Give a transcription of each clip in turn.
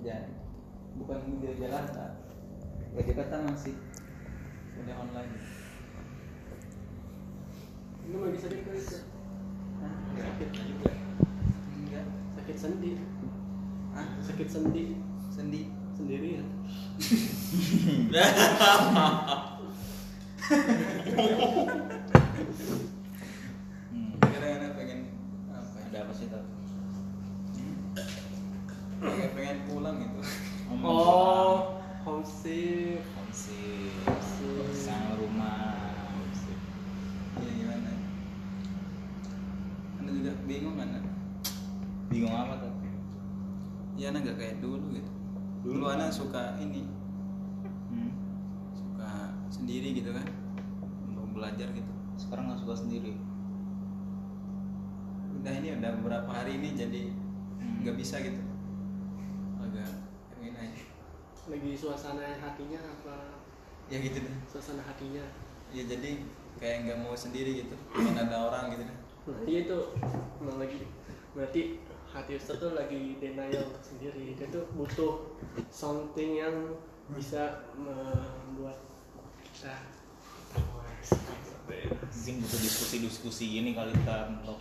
kerjaan bukan di Jakarta ya Jakarta masih udah online Ini mau bisa. Hah? Sakit juga enggak Sakit sendi ah Sakit sendi sendi Sendirian Hmm. kadang-kadang pengen apa ya? Ada apa sih tuh? Bisa gitu. Agak pengen aja. Lagi suasana hatinya apa? Ya gitu deh. Suasana hatinya. Ya jadi kayak nggak mau sendiri gitu. Pengen ada orang gitu deh. Nah iya tuh Emang lagi Berarti hati Ustaz tuh lagi denial sendiri. Dia tuh butuh something yang bisa membuat kita Mungkin butuh diskusi-diskusi gini kali kita untuk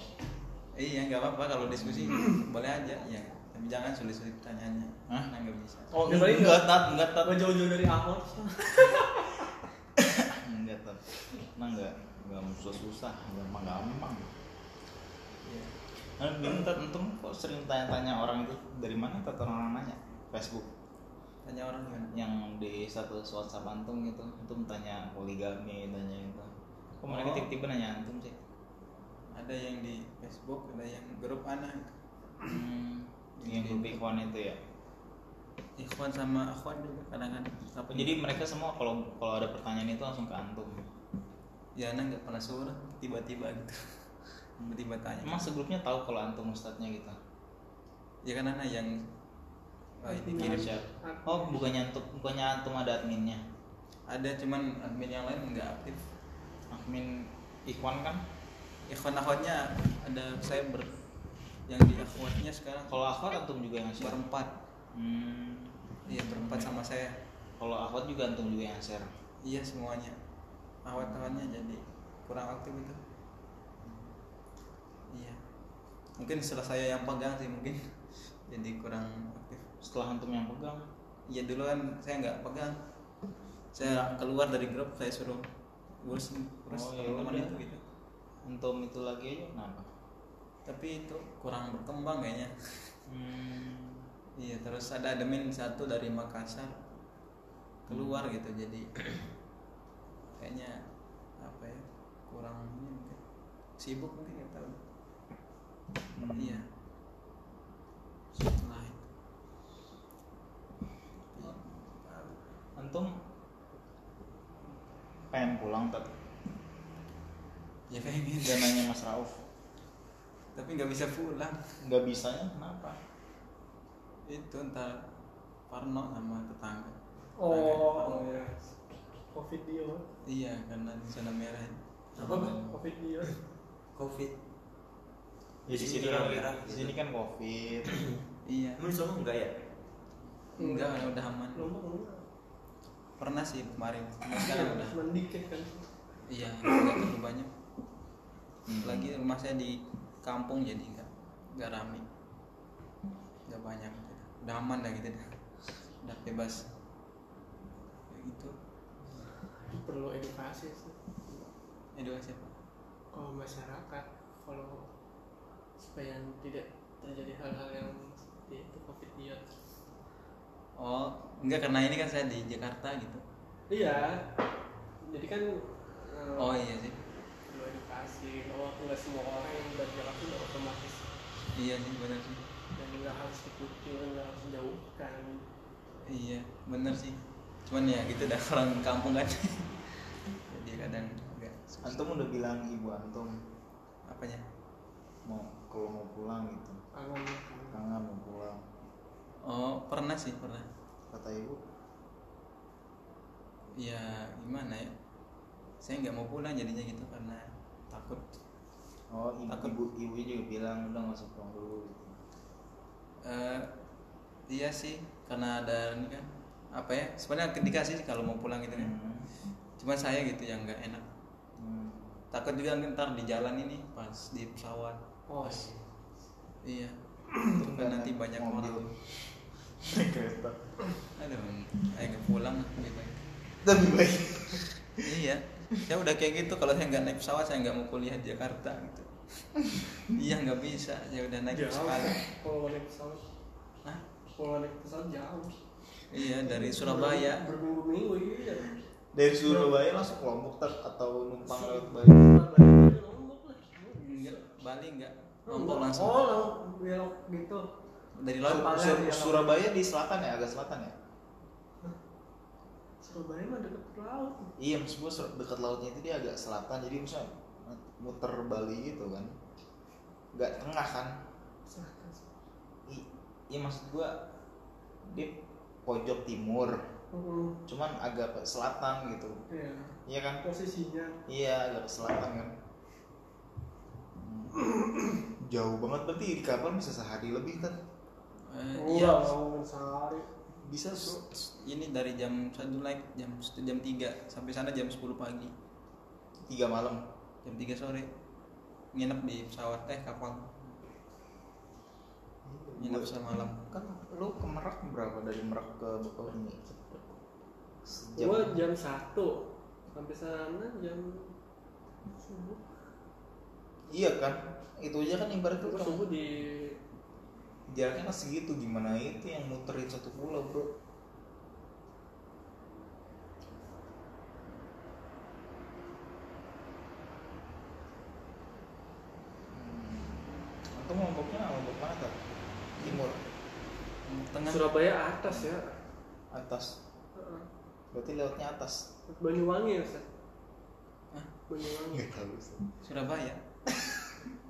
iya nggak apa-apa kalau diskusi. Boleh aja ya tapi jangan sulit-sulit pertanyaannya. Hah? nah nggak bisa. Oh, enggak enggak tat enggak tat. Jauh-jauh dari Ahmad enggak tat. Nah enggak enggak susah susah gampang gampang. Iya. Nah, bingung tat. Antum kok sering tanya-tanya orang itu dari mana tat? Orang nanya? Facebook. Tanya orang gimana? Yang di satu WhatsApp antum gitu antum tanya poligami tanya itu. Kok mereka Oh. tiba-tiba nanya antum sih? Ada yang di Facebook ada yang grup anak. Hmm, yang grup ikhwan itu ya? Ikhwan sama akhwan juga kadang-kadang. Apa jadi mereka semua kalau kalau ada pertanyaan itu langsung ke antum? Ya anak nggak pernah suruh tiba-tiba gitu. Tiba-tiba tanya. Emang segrupnya tahu kalau antum ustadznya gitu? Ya kan anak yang oh, ini Kirim. oh bukannya antum bukannya antum ada adminnya? Ada cuman admin yang lain nggak aktif. Admin ikhwan kan? Ikhwan akhwatnya ada saya ber yang di akhwatnya sekarang. Kalau akhwat antum juga yang share? Berempat. Hmm, iya berempat sama saya. Kalau akhwat juga antum juga yang share? Iya semuanya. Akhwat akhwatnya jadi kurang aktif itu. Iya. Mungkin setelah saya yang pegang sih mungkin jadi kurang aktif. Setelah antum yang pegang? Iya dulu kan saya nggak pegang. Saya keluar dari grup saya suruh urus urus Oh, iya, teman-teman udah. itu gitu. Antum itu lagi aja kenapa tapi itu kurang berkembang kayaknya. Hmm, iya terus ada admin satu dari Makassar keluar gitu jadi kayaknya apa ya kurang ini mungkin. Sibuk mungkin nggak tahu. Hmm. iya. Setelah itu. Antum pengen pulang tak ya gitu dan nanya Mas Rauf tapi nggak bisa pulang. Nggak bisanya kenapa? Itu entar Parno sama tetangga. Oh. Tetangga. iya Covid dia iya karena di zona merah. Apa Covid dia. Covid. Ya di sini kan merah di sini kan covid. Iya. Di sana enggak ya? Enggak udah aman. Pernah sih kemarin. Sekarang udah. Cuman dikit kan. Iya nggak terlalu banyak. Hmm. lagi rumah saya di kampung jadi nggak nggak rame. Nggak banyak. Gitu. udah aman dah gitu dah. Udah bebas. Kayak gitu. Perlu edukasi sih. Edukasi apa? Kalau masyarakat Kalau Supaya tidak terjadi hal-hal yang seperti itu Covid dia. Oh enggak karena ini kan saya di Jakarta gitu. Iya. Jadi kan eh, oh iya sih edukasi bahwa nggak semua orang yang Jakarta udah otomatis. Iya sih benar sih. Dan nggak harus dikucil nggak harus dijauhkan. Iya benar sih. Cuman ya gitu dah orang kampung kan. Jadi kadang enggak antum udah bilang ibu antum apanya? mau kalau mau pulang gitu. Kangen. Kangen mau pulang. Oh pernah sih pernah. Kata ibu? Ya gimana ya? Saya nggak mau pulang jadinya gitu karena takut oh ibu Takut. ibu ibu juga bilang udah nggak usah pulang dulu gitu Eh, iya sih karena ada ini kan apa ya sebenarnya dikasih sih kalau mau pulang gitu kan Hmm. cuma saya gitu yang nggak enak Hmm. takut juga ntar di jalan ini pas di pesawat oh Pas. iya itu kan nanti banyak Mobil. orang kereta aduh ayo pulang lebih baik lebih baik iya saya udah kayak gitu kalau saya nggak naik pesawat saya nggak mau kuliah di Jakarta gitu. Iya nggak bisa saya udah naik jauh. sekali kalau naik pesawat. Hah? kalau naik pesawat jauh. Iya dari Surabaya. Berminggu-minggu iya. Dari Surabaya langsung ke Lombok tak atau numpang lewat Bali? Lombok enggak. Bali enggak Lombok. Langsung. Oh belok gitu. Dari Sur- dia Surabaya di selatan ya agak selatan ya Surabaya mah deket laut. Iya maksud gua sur- dekat lautnya itu dia agak selatan jadi misalnya muter Bali gitu kan nggak tengah kan? Selatan. I- iya maksud gua di pojok timur Mm, cuman agak ke selatan gitu. Iya. Iya kan? Posisinya. Iya agak ke selatan kan? Jauh banget berarti di kapal bisa sehari lebih kan? Eh, oh iya. mau sehari bisa bro. Ini dari jam satu naik jam jam 3 sampai sana jam 10 pagi. Tiga malam? Jam 3 sore. Nginep di pesawat eh kapal. Nginep semalam. Kan lu ke Merak berapa? Dari Merak ke Bakauheni sejam. Gua jam satu. Sampai sana jam subuh. Iya kan? Itu aja kan ibaratnya gua kan. subuh di jaraknya kan segitu gimana itu yang muterin satu pulau bro Hmm. Antum lomboknya lombok mana tak? Timur, tengah Surabaya atas ya atas. Heeh. Berarti lewatnya atas. Banyuwangi ya Ustaz? Hah? Banyuwangi Nggak tahu sih. Surabaya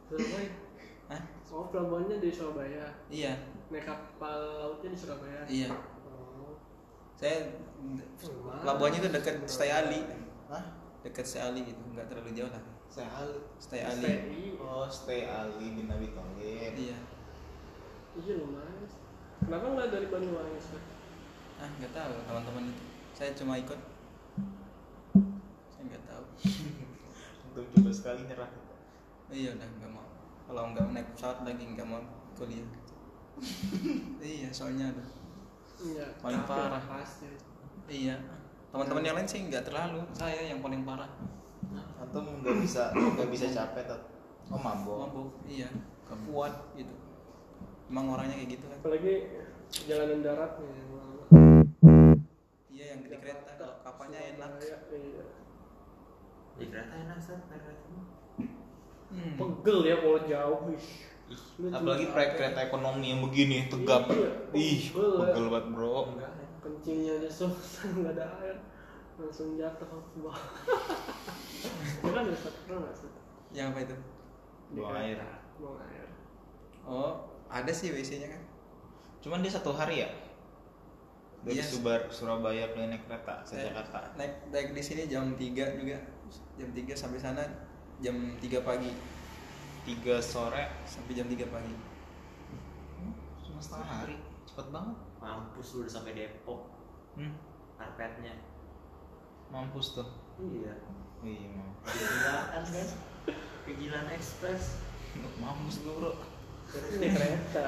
Surabaya? Oh pelabuhannya di Surabaya? Iya. Naik kapal lautnya di Surabaya? Iya. Oh. saya pelabuhannya itu dekat Stay Ali. Hah? dekat Stay Ali gitu nggak terlalu jauh lah. Saya Ali. Stay Ali. Oh, stay Ali bin Abi Thalib. iya. Iya lumayan. Kenapa nggak dari Banyuwangi Ustaz? ah nggak tahu teman-teman itu. Saya cuma ikut. Saya nggak tahu. Untuk coba sekali nyerah. iya udah nggak mau kalau nggak naik pesawat lagi nggak mau kuliah iya soalnya aduh Iya, Paling parah. pasti. iya teman-teman yang lain sih nggak terlalu saya yang paling parah Antum nggak bisa nggak bisa capek tat. Oh mabok. mabuk iya nggak kuat gitu emang orangnya kayak gitu kan Apalagi jalanan daratnya iya yang di kereta kalau kapalnya enak Surabaya, Iya. Di kereta enak sih, kereta. Hmm. Pegel ya kalau jauh. Ih. Lu Apalagi proyek kereta ekonomi yang begini tegap. Iya, Ih, pegel ya. banget bro. Enggak ya. kencingnya aja susah nggak ada air langsung jatuh ke bawah itu kan ada satu pernah nggak sih yang apa itu Di Buang air. buang air oh ada sih WC nya kan Cuman dia satu hari ya? Dari Iya. Subar, Surabaya ke naik kereta ke Saya Jakarta. naik naik di sini jam 3 juga jam 3 sampai sana jam 3 pagi Tiga sore sampai jam 3 pagi cuma setengah hari. Cepet banget. Mampus lu udah sampai Depok. Hmm, Karpetnya. mampus tuh. Iya. Iya, mampus. Kegilaan kan. Kegilaan ekspres. Mampus gue bro. Naik kereta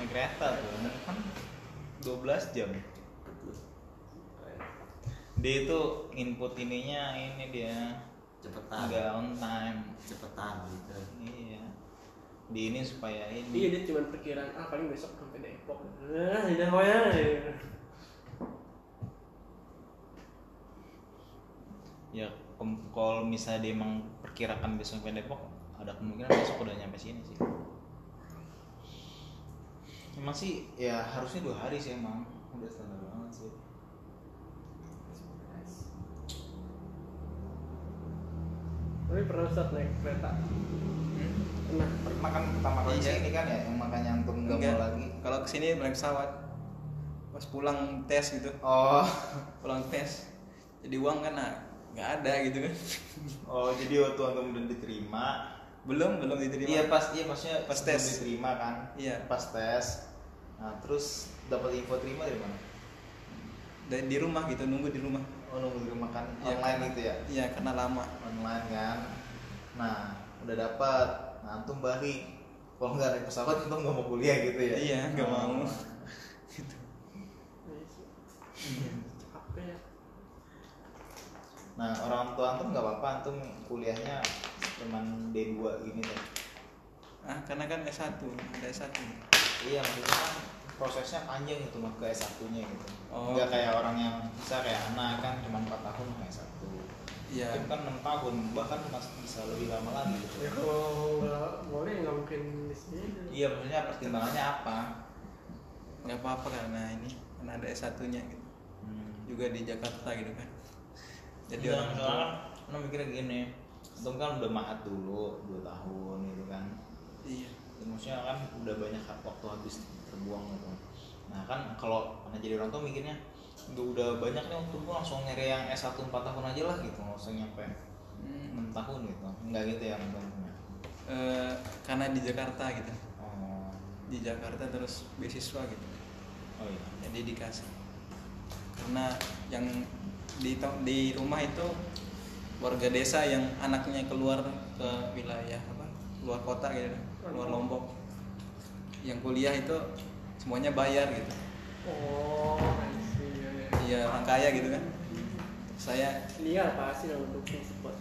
Naik kereta tuh, kan 12 jam. Dia itu input ininya ini dia Cepetan. nggak on time. Cepetan gitu. Iya. Di ini supaya iya ini. dia cuma perkiraan ah paling besok sampai Depok nah udah pokoknya Ya kem- kalau misalnya dia emang perkirakan besok sampai Depok, ada kemungkinan besok udah nyampe sini sih. Emang sih ya harusnya dua hari sih emang udah standar banget sih. Tapi pernah Ustaz naik kereta? Hmm? pernah? Pernah kan pertama kali Iya. sini kan ya yang makanya antum nggak Enggak. mau lagi. kalau ke sini naik pesawat. Pas pulang tes gitu. Oh, pulang tes. Jadi uang kan nah, nggak ada gitu kan. Oh jadi waktu antum udah diterima, belum belum diterima. Iya pas iya maksudnya Pas tes. diterima kan, iya. Pas tes. Nah terus dapat info terima dari mana? Dan di rumah gitu nunggu di rumah oh nunggu di rumah kan? Iya, online karena- gitu ya? iya karena lama. Online kan? Nah udah dapat nah antum balik. Kalau nggak naik pesawat antum nggak mau kuliah gitu ya? Iya nggak Oh. mau. Gitu ya nah orang tua antum nggak apa-apa. Antum kuliahnya cuman D2 gini deh. Ah karena kan S1 ada S1 iya maksudnya kan prosesnya panjang itu mah ke S1 nya gitu. Oh. nggak kayak orang yang bisa kayak anak kan cuma 4 tahun ke S1 iya. Itu kan 6 tahun bahkan masih bisa lebih lama lagi. Gitu ya kalau boleh nggak mungkin di sini. Iya maksudnya pertimbangannya apa? Nggak apa-apa karena ini karena ada S1 nya gitu. Hmm. juga di Jakarta gitu kan. Jadi Jadi orang tua. kan mikirnya gini antum kan udah mahat dulu 2 tahun gitu kan. Iya. Ya, maksudnya kan udah banyak waktu habis terbuang gitu. Nah kan kalau anak jadi orang tua mikirnya udah udah banyak nih waktu gua langsung nyari yang S1 4 tahun aja lah gitu. Nggak usah nyampe Hmm, 6 tahun gitu. Enggak gitu ya eh, karena di Jakarta gitu. Oh. Di Jakarta terus beasiswa gitu. Oh iya. Jadi dikasih karena yang di di rumah itu warga desa yang anaknya keluar ke wilayah apa luar kota gitu luar Lombok. Yang kuliah itu semuanya bayar gitu. Oh iya iya iya orang kaya gitu kan. Saya Iya pasti untuk support.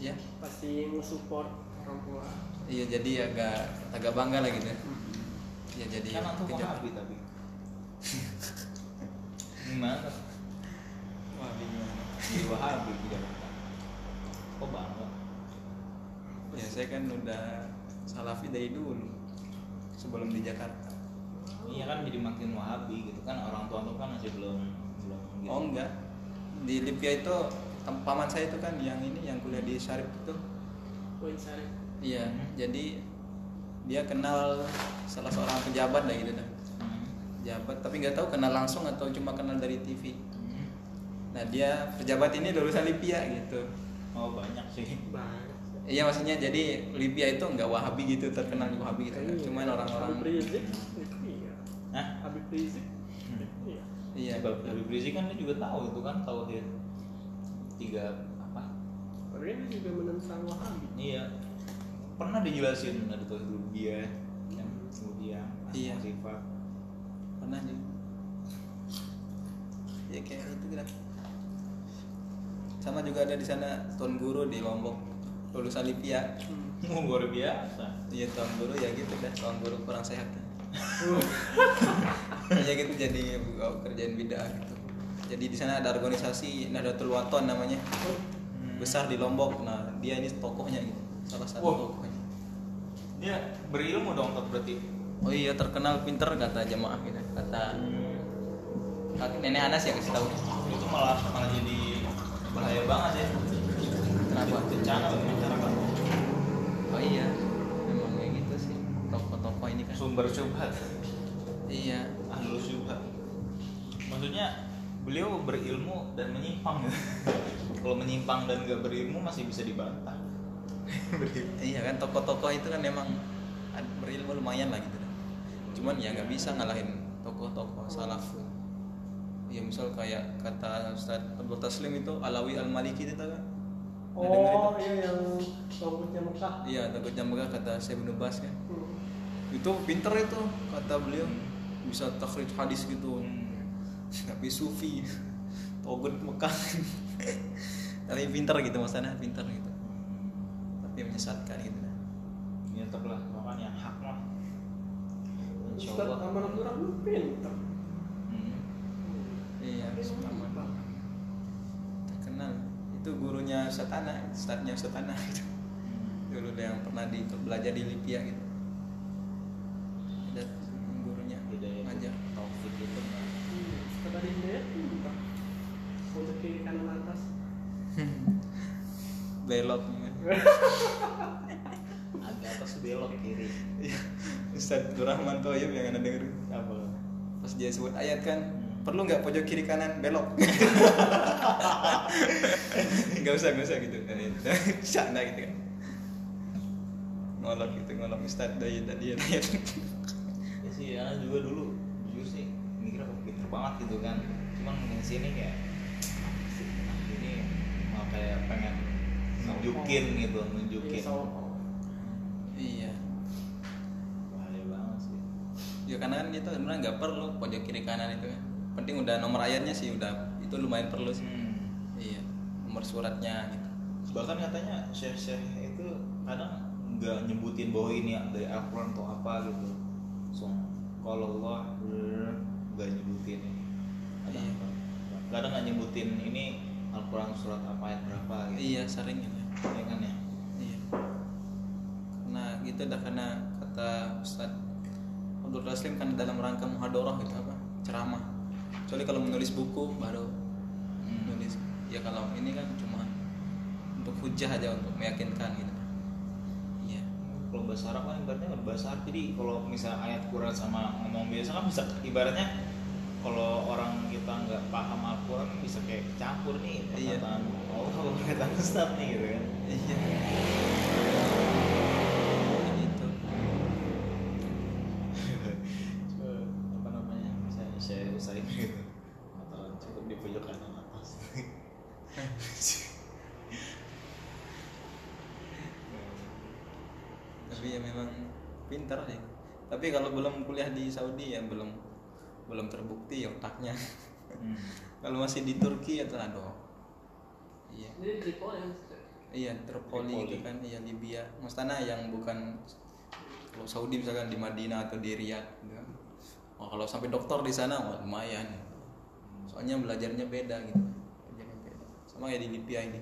Ya pasti mau support orang tua. Iya jadi agak agak bangga lah gitu. Ya jadi kan wahabi tapi. Gimana? Wah gimana jadi wahabi di Jakarta kok bangga. Ya saya kan udah salafi dari dulu sebelum di Jakarta. Iya kan jadi makin wahabi gitu kan orang tua antum kan masih belum belum gitu. Oh enggak. Di Libya itu paman saya itu kan yang ini yang kuliah di Syarif itu. Poin sari iya Hmm. jadi dia kenal salah seorang pejabat lah gitu dah. Hmm. pejabat tapi nggak tahu kenal langsung atau cuma kenal dari TV Hmm. nah dia pejabat ini lulusan Libya gitu. Oh banyak sih. Banyak iya maksudnya jadi Libya itu nggak Wahabi gitu terkenal Wahabi gitu Iya. cuman orang-orang Habib Rizik iya Hah? Habib Rizik Hmm. iya iya Habib Rizik kan dia juga tahu itu kan tauhid tiga apa? tapi kan dia juga menentang Wahabi Iya. Pernah dijelasin ada tauhid rububiyah, yang kemudian Iya. sifat. pernah juga ya kayak itu gitu sama juga ada di sana tuan guru di Lombok lulusan Libya Oh, luar biasa. iya tuan guru ya gitu dah. Tuan guru kurang sehat ya gitu jadi oh, kerjaan bid'ah gitu. Jadi di sana ada organisasi Nahdlatul Wathon namanya. Besar di Lombok. Nah dia ini tokohnya gitu. Salah satu Wah. tokohnya. Dia berilmu dong tak berarti. oh iya terkenal pinter kata jamaah gitu. Kata kata nenek Anas ya kasih tahu. Itu malah malah jadi bahaya banget ya. Kenapa? Bencana. Oh iya memang kayak gitu sih tokoh-tokoh ini kan Sumber syubhat. iya Ahlul syubhat. Maksudnya beliau berilmu dan menyimpang gitu. Kalau menyimpang dan gak berilmu masih bisa dibantah. iya kan tokoh-tokoh itu kan memang berilmu lumayan lah gitu cuman ya nggak bisa ngalahin tokoh-tokoh salaf ya misal kayak kata Ustaz Abdul Taslim itu Alawi Al Maliki itu kan oh iya yang rambutnya Mekah. Iya takutnya megah kata saya Bas kan. Hmm. itu pinter itu kata beliau. Bisa takhrij hadis gitu. Tapi sufi togut Mekah. Tapi pinter gitu maksudnya pinter gitu. Tapi menyesatkan gitu. Ya tetaplah makan yang hak lah. Insya Ustaz. Aman Abdurrahman pinter. Hmm. iya itu gurunya Satana Ustadznya Satana gitu. Dulu yang pernah di belajar di Libya gitu. Ada gurunya ngajar Taufik itu mah. Hmm, Hidayat pinter untuk kiri kanan atas. Belok agak atas belok kiri. Ustadz Rahman Toyib yang anda denger Apa? pas dia sebut ayat kan perlu nggak pojok kiri kanan? Belok. Nggak usah nggak usah gitu. Canda gitu kan. Ngolok gitu ngolok. Ustadz dari tadi Ya Iya sih ya juga dulu jujur sih mikir aku pinter banget gitu kan. Cuman di sini kayak apa sih ini mau kayak pengen nunjukin gitu nunjukin. Iya, iya. Bahaya banget sih. Ya karena kan itu sebenarnya nggak perlu pojok kiri kanan itu kan penting udah nomor ayatnya sih udah itu lumayan perlu sih. Hmm. iya nomor suratnya gitu. Bahkan katanya syekh-syekh itu kadang nggak nyebutin bahwa ini dari Al-Quran atau apa gitu. So kalau Allah nggak nyebutin kadang Iya. kadang nggak nyebutin ini Al-Quran surat apa ayat berapa gitu. Iya sering gitu. Ya kan ya? Iya. Karena gitu dah karena kata Ustaz Abdul Taslim kan dalam rangka muhadorah gitu apa? Ceramah kecuali kalau menulis buku baru Hmm. nulis. Ya kalau ini kan cuma untuk hujah aja untuk meyakinkan gitu. Iya. Kalau bahasa Arab kan ibaratnya bahasa Arab. Jadi kalau misal ayat Quran sama ngomong biasa kan bisa ibaratnya kalau orang kita nggak paham Al-Quran bisa kayak campur nih Iya. perkataan Allah sama perkataan Ustaz nih gitu kan. Iya gitu Coba, apa namanya saya saya saya gitu. Atau cukup di pojok kanan atas. Tapi ya memang pintar sih. Tapi kalau belum kuliah di Saudi ya belum belum terbukti ya otaknya. Hmm. kalau masih di Turki atau aduh iya. Ini Tripoli yang iya Tripoli gitu kan. Iya Libya. Maksudnya yang bukan kalau Saudi misalkan di Madinah atau di Riyadh gitu kan. Oh, kalau sampai dokter di sana wah, lumayan. Soalnya belajarnya beda gitu. Belajarnya beda. Sama ya di Libya ini.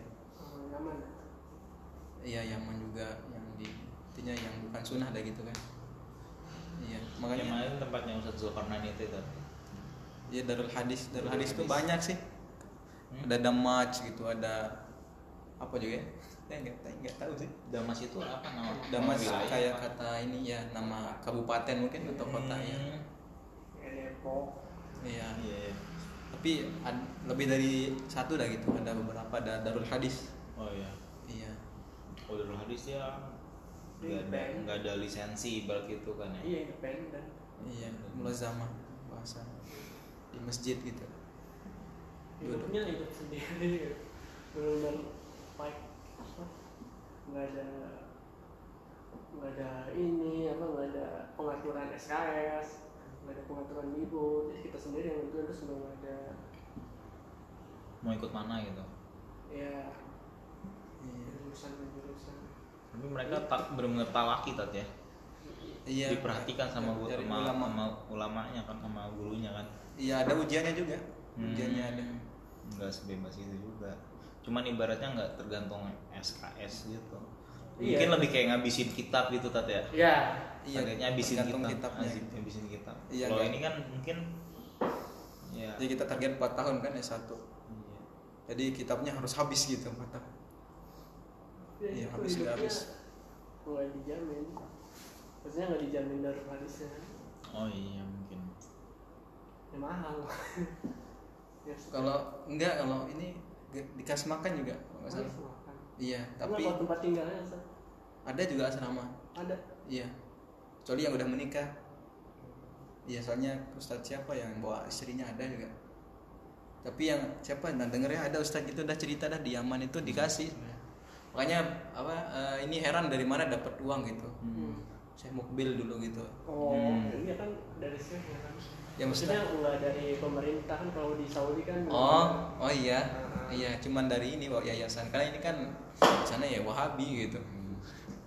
Iya Yaman juga yang di intinya yang bukan sunnah ada gitu kan. Iya yang makanya mana tempatnya Ustadz Zulkarnain itu itu ya Darul Hadis. Darul Darul Hadis itu banyak sih. Hmm. ada Damaj gitu ada apa juga ya? Saya nggak saya nggak tahu sih. Damas itu apa nama? Wilayah kayak kata ini ya nama kabupaten mungkin atau kota ya. Hmm. Kayak Depok. iya iya iya. tapi ad- lebih dari satu dah gitu ada beberapa ada Darul Hadis oh iya iya Oh, Darul Hadis nggak ada Independen. nggak ada lisensi ibarat itu kan ya Iya independen. iya mulazamah bahasa di masjid gitu Duduk. Hidupnya hidup sendiri. Benar-benar like apa? Nggak ada nggak ada ini apa nggak ada pengaturan SKS nggak ada pengaturan libur jadi kita sendiri yang itu terus nggak ada. Mau ikut mana gitu? Ya iya. Jurusan jurusan. Tapi mereka tak benar-benar talaki tat ya? Iya. Diperhatikan sama guru sama, ulama. sama ulamanya kan sama gurunya kan? Iya ada ujiannya juga. Ujiannya ada. Nggak sebebas itu juga. Cuman ibaratnya nggak tergantung SKS gitu Iya. mungkin lebih kayak ngabisin kitab gitu tat ya? Ya Iya, habisin tergantung kitab. kitabnya. Habisin kitab. Iya, kalau nggak- ini kan mungkin ya. Jadi kita target 4 tahun kan S1 iya. jadi kitabnya harus habis gitu 4 tahun. Ya, Iya, itu habis hidupnya habis. nggak dijamin. Maksudnya nggak dijamin dari hadisnya oh iya mungkin. Ya mahal. Ya, kalau enggak kalau ini dikasih makan juga kalau nggak salah. Makan. Iya Tapi kalau tempat tinggalnya Ustaz? ada juga asrama. Ada? Iya. Kecuali yang udah menikah. Iya soalnya ustadz siapa yang bawa istrinya? Ada juga. Tapi yang siapa? Nah dengernya ada ustadz itu udah cerita dah di Yaman itu dikasih. Makanya apa eh, ini heran dari mana dapat uang gitu. Hmm. Saya mukbil dulu gitu. Oh Hmm. ini kan dari sini ya kan? Ya maksudnya nggak dari pemerintah kan kalau di Saudi kan oh oh iya. Ah. iya cuman dari ini bawa yayasan. Karena ini kan di sana ya Wahabi gitu.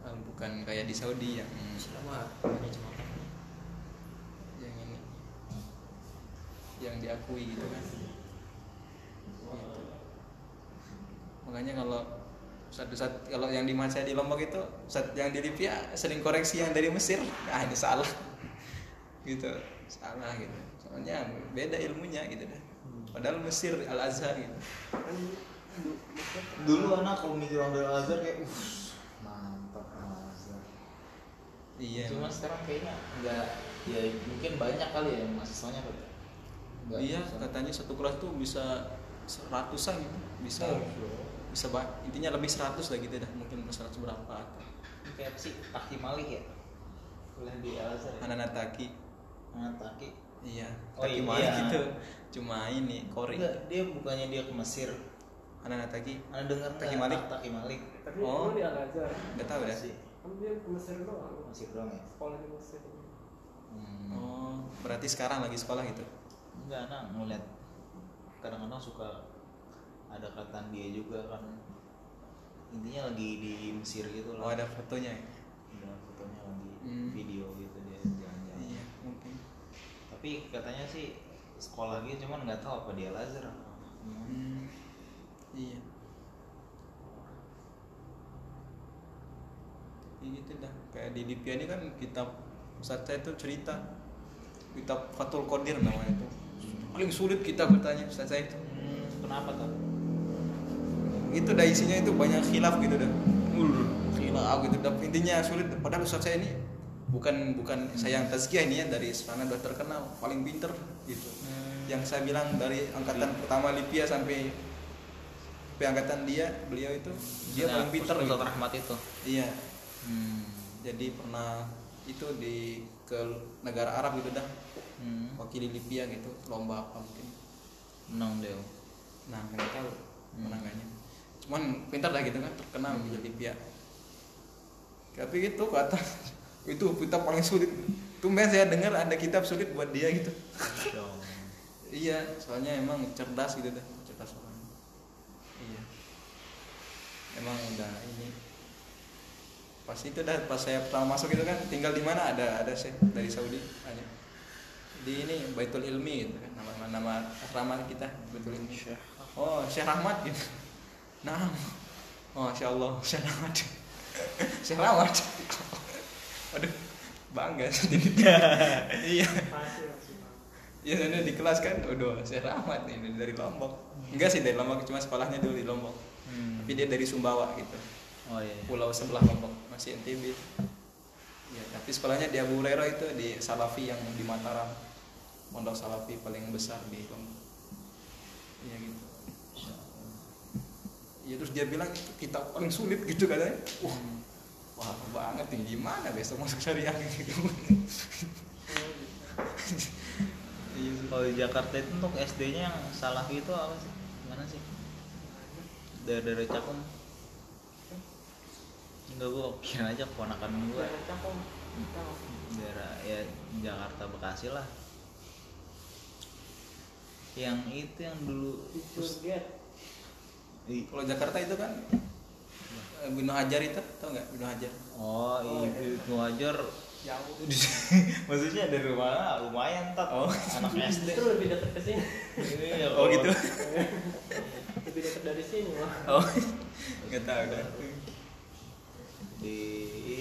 Eh, bukan kayak di Saudi yang selama manajemen yang ini. Yang diakui gitu kan. Gitu. makanya kalau satu saat kalau yang di saya di Lombok itu saat yang di Libya sering koreksi yang dari Mesir. Ah ini salah. Gitu. Salah gitu. Soalnya beda ilmunya gitu dah. Padahal Mesir Al Azhar gitu. Kan dulu anak kalau mikir orang dari Al Azhar kayak uh mantap Al Azhar iya cuma sekarang kayaknya nggak ya mungkin banyak kali ya yang mahasiswanya. Nggak iya bisa. katanya satu kelas tuh bisa seratusan gitu. Bisa Oh, bisa ba- intinya lebih 100 lah gitu dah mungkin 100 berapa. Atau Ini kayak apa sih? Taki Malik ya? Kuliah di Al Azhar ya? Hananataki anak taki iya Oh, Taki iya. Malik itu. Cuma ini kori. Enggak dia bukannya dia ke Mesir. Anak Taki ada dengar Taki Malik? taki Malik. Tapi Oh. di Al Azhar nggak tahu dah. Sih kan dia ke Mesir doang. Mesir doang ya? Sekolah di Mesir. Hmm. oh berarti sekarang lagi sekolah gitu? Enggak anak ngeliat kadang-kadang suka ada kataan dia juga kan. Intinya lagi di Mesir gitu oh lah ada fotonya ya? ada fotonya lagi Hmm. video gitu dia jalan-jalan. Iya mungkin. Tapi katanya sih sekolah gitu cuman nggak tahu apa dia laser apa. Hmm. Hmm, iya. Ya gitu dah. Kayak di Libya ini kan kitab Ustaz saya itu cerita. Kitab Fatul Qadir namanya itu. Paling sulit kita bertanya Ustaz saya itu Hmm, kenapa tuh itu dah isinya itu banyak khilaf gitu dah. Khilaf gitu. Dah intinya sulit. Padahal Ustaz saya ini bukan bukan saya yang tazkiyah ini ya dari sana udah terkenal paling pinter gitu. Yang saya bilang dari angkatan pertama Libya sampai sampai angkatan dia beliau itu dia Nah, paling pinter gitu. Rahmat itu? Iya. Hmm. jadi pernah itu di ke negara Arab gitu dah. Hmm. wakili Libya gitu lomba apa mungkin. Menang dia nah nggak tahu Hmm. menangannya cuman pintar lah gitu kan terkenal di Libya tapi itu kata itu kitab paling sulit. Tumben saya dengar ada kitab sulit buat dia gitu. Iya soalnya emang cerdas gitu dah cerdas orangnya iya. Emang udah ini. Pas itu dah pas saya pertama masuk itu kan tinggal di mana? Ada ada sih dari Saudi. Ada. Di ini Baitul Ilmi gitu kan nama nama asrama kita Baitul Ilmi. Oh Syekh Rahmat gitu nah Masya Allah Syekh Rahmat waduh bangga sendiri iya Iya, sana di kelas kan, udah saya rahmat ini dari Lombok. Enggak sih dari Lombok, cuma sekolahnya dulu di Lombok. Hmm. Tapi dia dari Sumbawa gitu, oh iya pulau sebelah Lombok, masih NTB. Iya, tapi sekolahnya di Abu Hurairah itu di Salafi yang di Mataram, pondok Salafi paling besar di Lombok. Iya gitu. Iya terus dia bilang itu kitab paling sulit gitu katanya. Wah, wah banget nih gimana besok masuk syariah? Gitu. Kalau di Jakarta itu untuk SD-nya yang salah itu apa sih? Gimana sih? Dari dari Cakum enggak gua kira aja keponakan gua. Daerah ya Jakarta Bekasi lah. Yang itu yang dulu Teacher Kalau Jakarta itu kan eh, Bino Hajar itu, tau nggak Bino Hajar? oh Oh, itu iya. itu ajar Jauh. maksudnya dari mana lumayan tak Oh. anak SD Itu lebih dekat ke sini. Iya, Oh gitu. lebih dekat dari sini mah. Oh, nggak tahu dah. di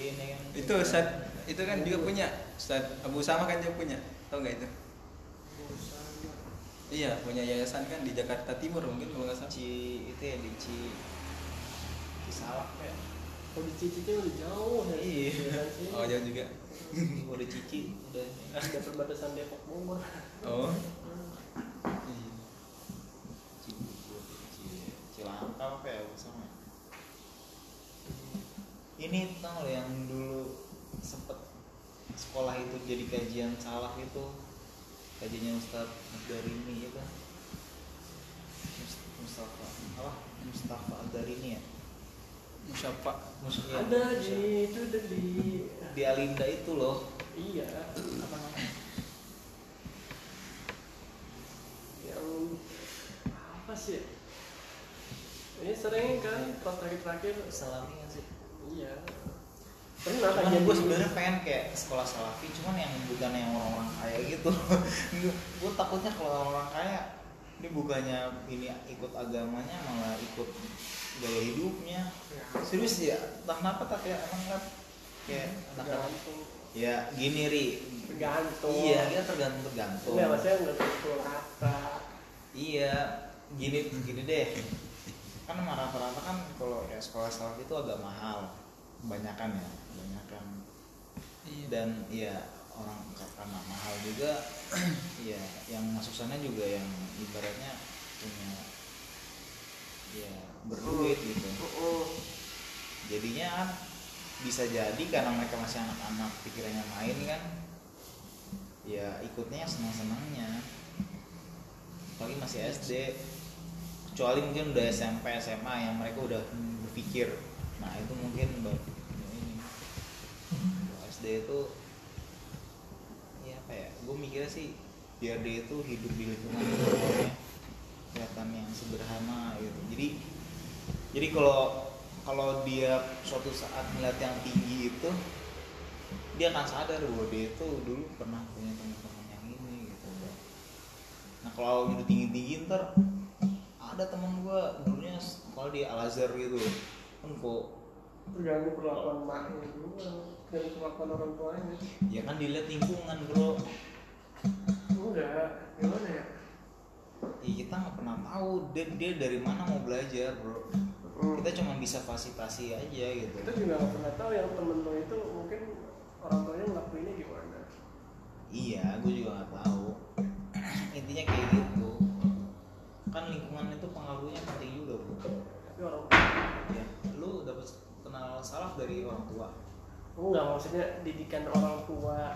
ini kan Itu Ustad, itu kan juga punya Ustad Abu Sama kan juga punya, tau nggak itu? Iya, punya yayasan kan di Jakarta Timur mungkin kalau nggak salah. Ci itu ya di Ci Cisalak ya Kalau di Cici itu udah jauh ya. Iya. Oh jauh juga. Gua udah cici udah Ada perbatasan Depok Bogor. Oh. Cilangkap apa ya sama ini tau yang dulu sempet sekolah itu jadi kajian salah itu kajiannya Ustadz Darini itu Mus- Mustafa. Apa? Mustafa Darini ya? Musyafa. Mus- iya, Ada Musyafa. di itu di di Alinda itu loh. Iya apa namanya? Yang apa sih? Ini sering kan pas terakhir-terakhir Salami nggak sih. Iya. Pernah cuman gue sebenarnya pengen kayak sekolah salafi cuman yang bukan yang orang-orang kaya gitu. Gue takutnya kalau orang kaya ini bukannya ini ikut agamanya malah ikut gaya hidupnya. Ya, serius ya entah kenapa tak ya emang kan kayak anak-anak tergantung. Ya gini ri. Tergantung. Iya kita tergantung tergantung. Enggak, maksudnya nggak terpukul rata. Iya gini gini deh. Kan rata-rata kan kalau ya sekolah salafi itu agak mahal kebanyakan ya Iya. dan ya orang karena mahal juga. Ya yang masuk sana juga yang ibaratnya punya ya berduit gitu. oh, jadinya kan bisa jadi karena mereka masih anak-anak pikirannya main kan. Ya ikutnya senang senangnya apalagi masih SD kecuali mungkin udah SMP SMA yang mereka udah berpikir nah itu mungkin baru Kalau SD itu ya apa ya gue mikirnya sih biar dia itu hidup di lingkungan kelihatan yang sederhana gitu. Jadi jadi kalau kalau dia suatu saat melihat yang tinggi itu dia akan sadar bahwa dia itu dulu pernah punya teman-teman yang ini gitu nah kalau udah tinggi tinggi ntar ada teman gua dulunya sekolah di Al Azhar gitu kan kok terganggu perlakuan maknya juga dan perlakuan orang tuanya. Ya kan dilihat lingkungan bro. Enggak gimana ya? Ya kita nggak pernah tahu dia, dia dari mana mau belajar bro. Hmm. kita cuma bisa fasilitasi aja gitu. Kita juga nggak pernah tahu yang temen lo itu mungkin orang tuanya ngelakuinnya gimana. Iya gue juga nggak tahu. Intinya kayak gitu. Kan lingkungan itu pengaruhnya penting juga bro. Tapi orang salaf dari orang tua? Enggak maksudnya didikan orang tua.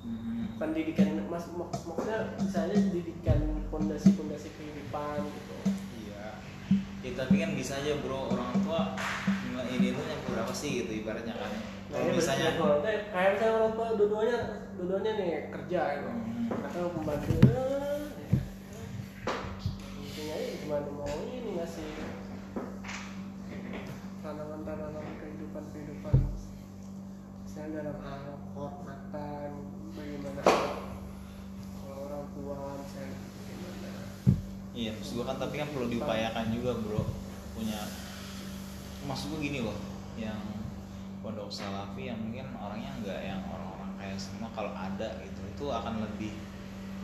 Hmm. bukan didikan mas mak- maksudnya misalnya didikan fondasi-fondasi kehidupan gitu. Iya. Ya tapi kan bisa aja bro orang tua ini tuh yang berapa sih gitu ibaratnya kan. Nah kalau ini misalnya misalnya kayak misalnya orang tua dua-duanya dua-duanya nih kerja gitu. Hmm. atau pembantu ya, mungkin aja gimana mau ini ngasih tanaman-tanaman kehidupan kehidupan misalnya dalam angkot makan bagaimana? Kalau orang tua misalnya bagaimana? Iya maksud gue kan tapi kan perlu diupayakan juga bro. Punya maksud gue gini loh. Yang pondok salafi yang mungkin orangnya nggak yang orang-orang kayak semua kalau ada gitu itu akan lebih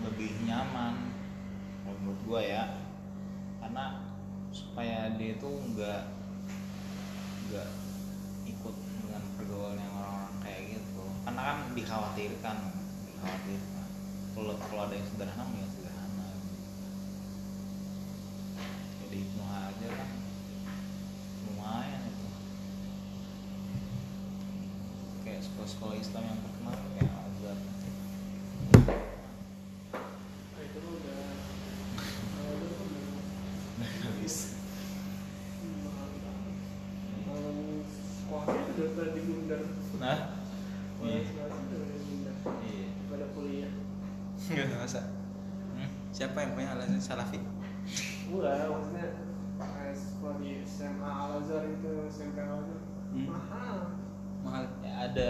lebih nyaman. Menurut gue ya. Karena supaya dia itu nggak nggak ikut dengan pergaulan yang orang-orang kayak gitu. Karena kan dikhawatirkan dikhawatirkan. Kalau kalau ada yang sederhana mendingan sederhana. Jadi itu aja kan. Lumayan itu. Kayak sekolah-sekolah Islam yang terkenal kayak Azhar nah, itu lo udah kalau lu kan udah habis mahal banget. Malam sekolahnya udah pada digundar nah Malam iya sekolahnya udah pada digundar iya pada kuliah nggak masa Hmm? Siapa yang punya alasan salafi? Enggak maksudnya kayak sekolah di SMA Al Azhar itu SMP Al Azhar Hmm. mahal. Mahal. Ya ada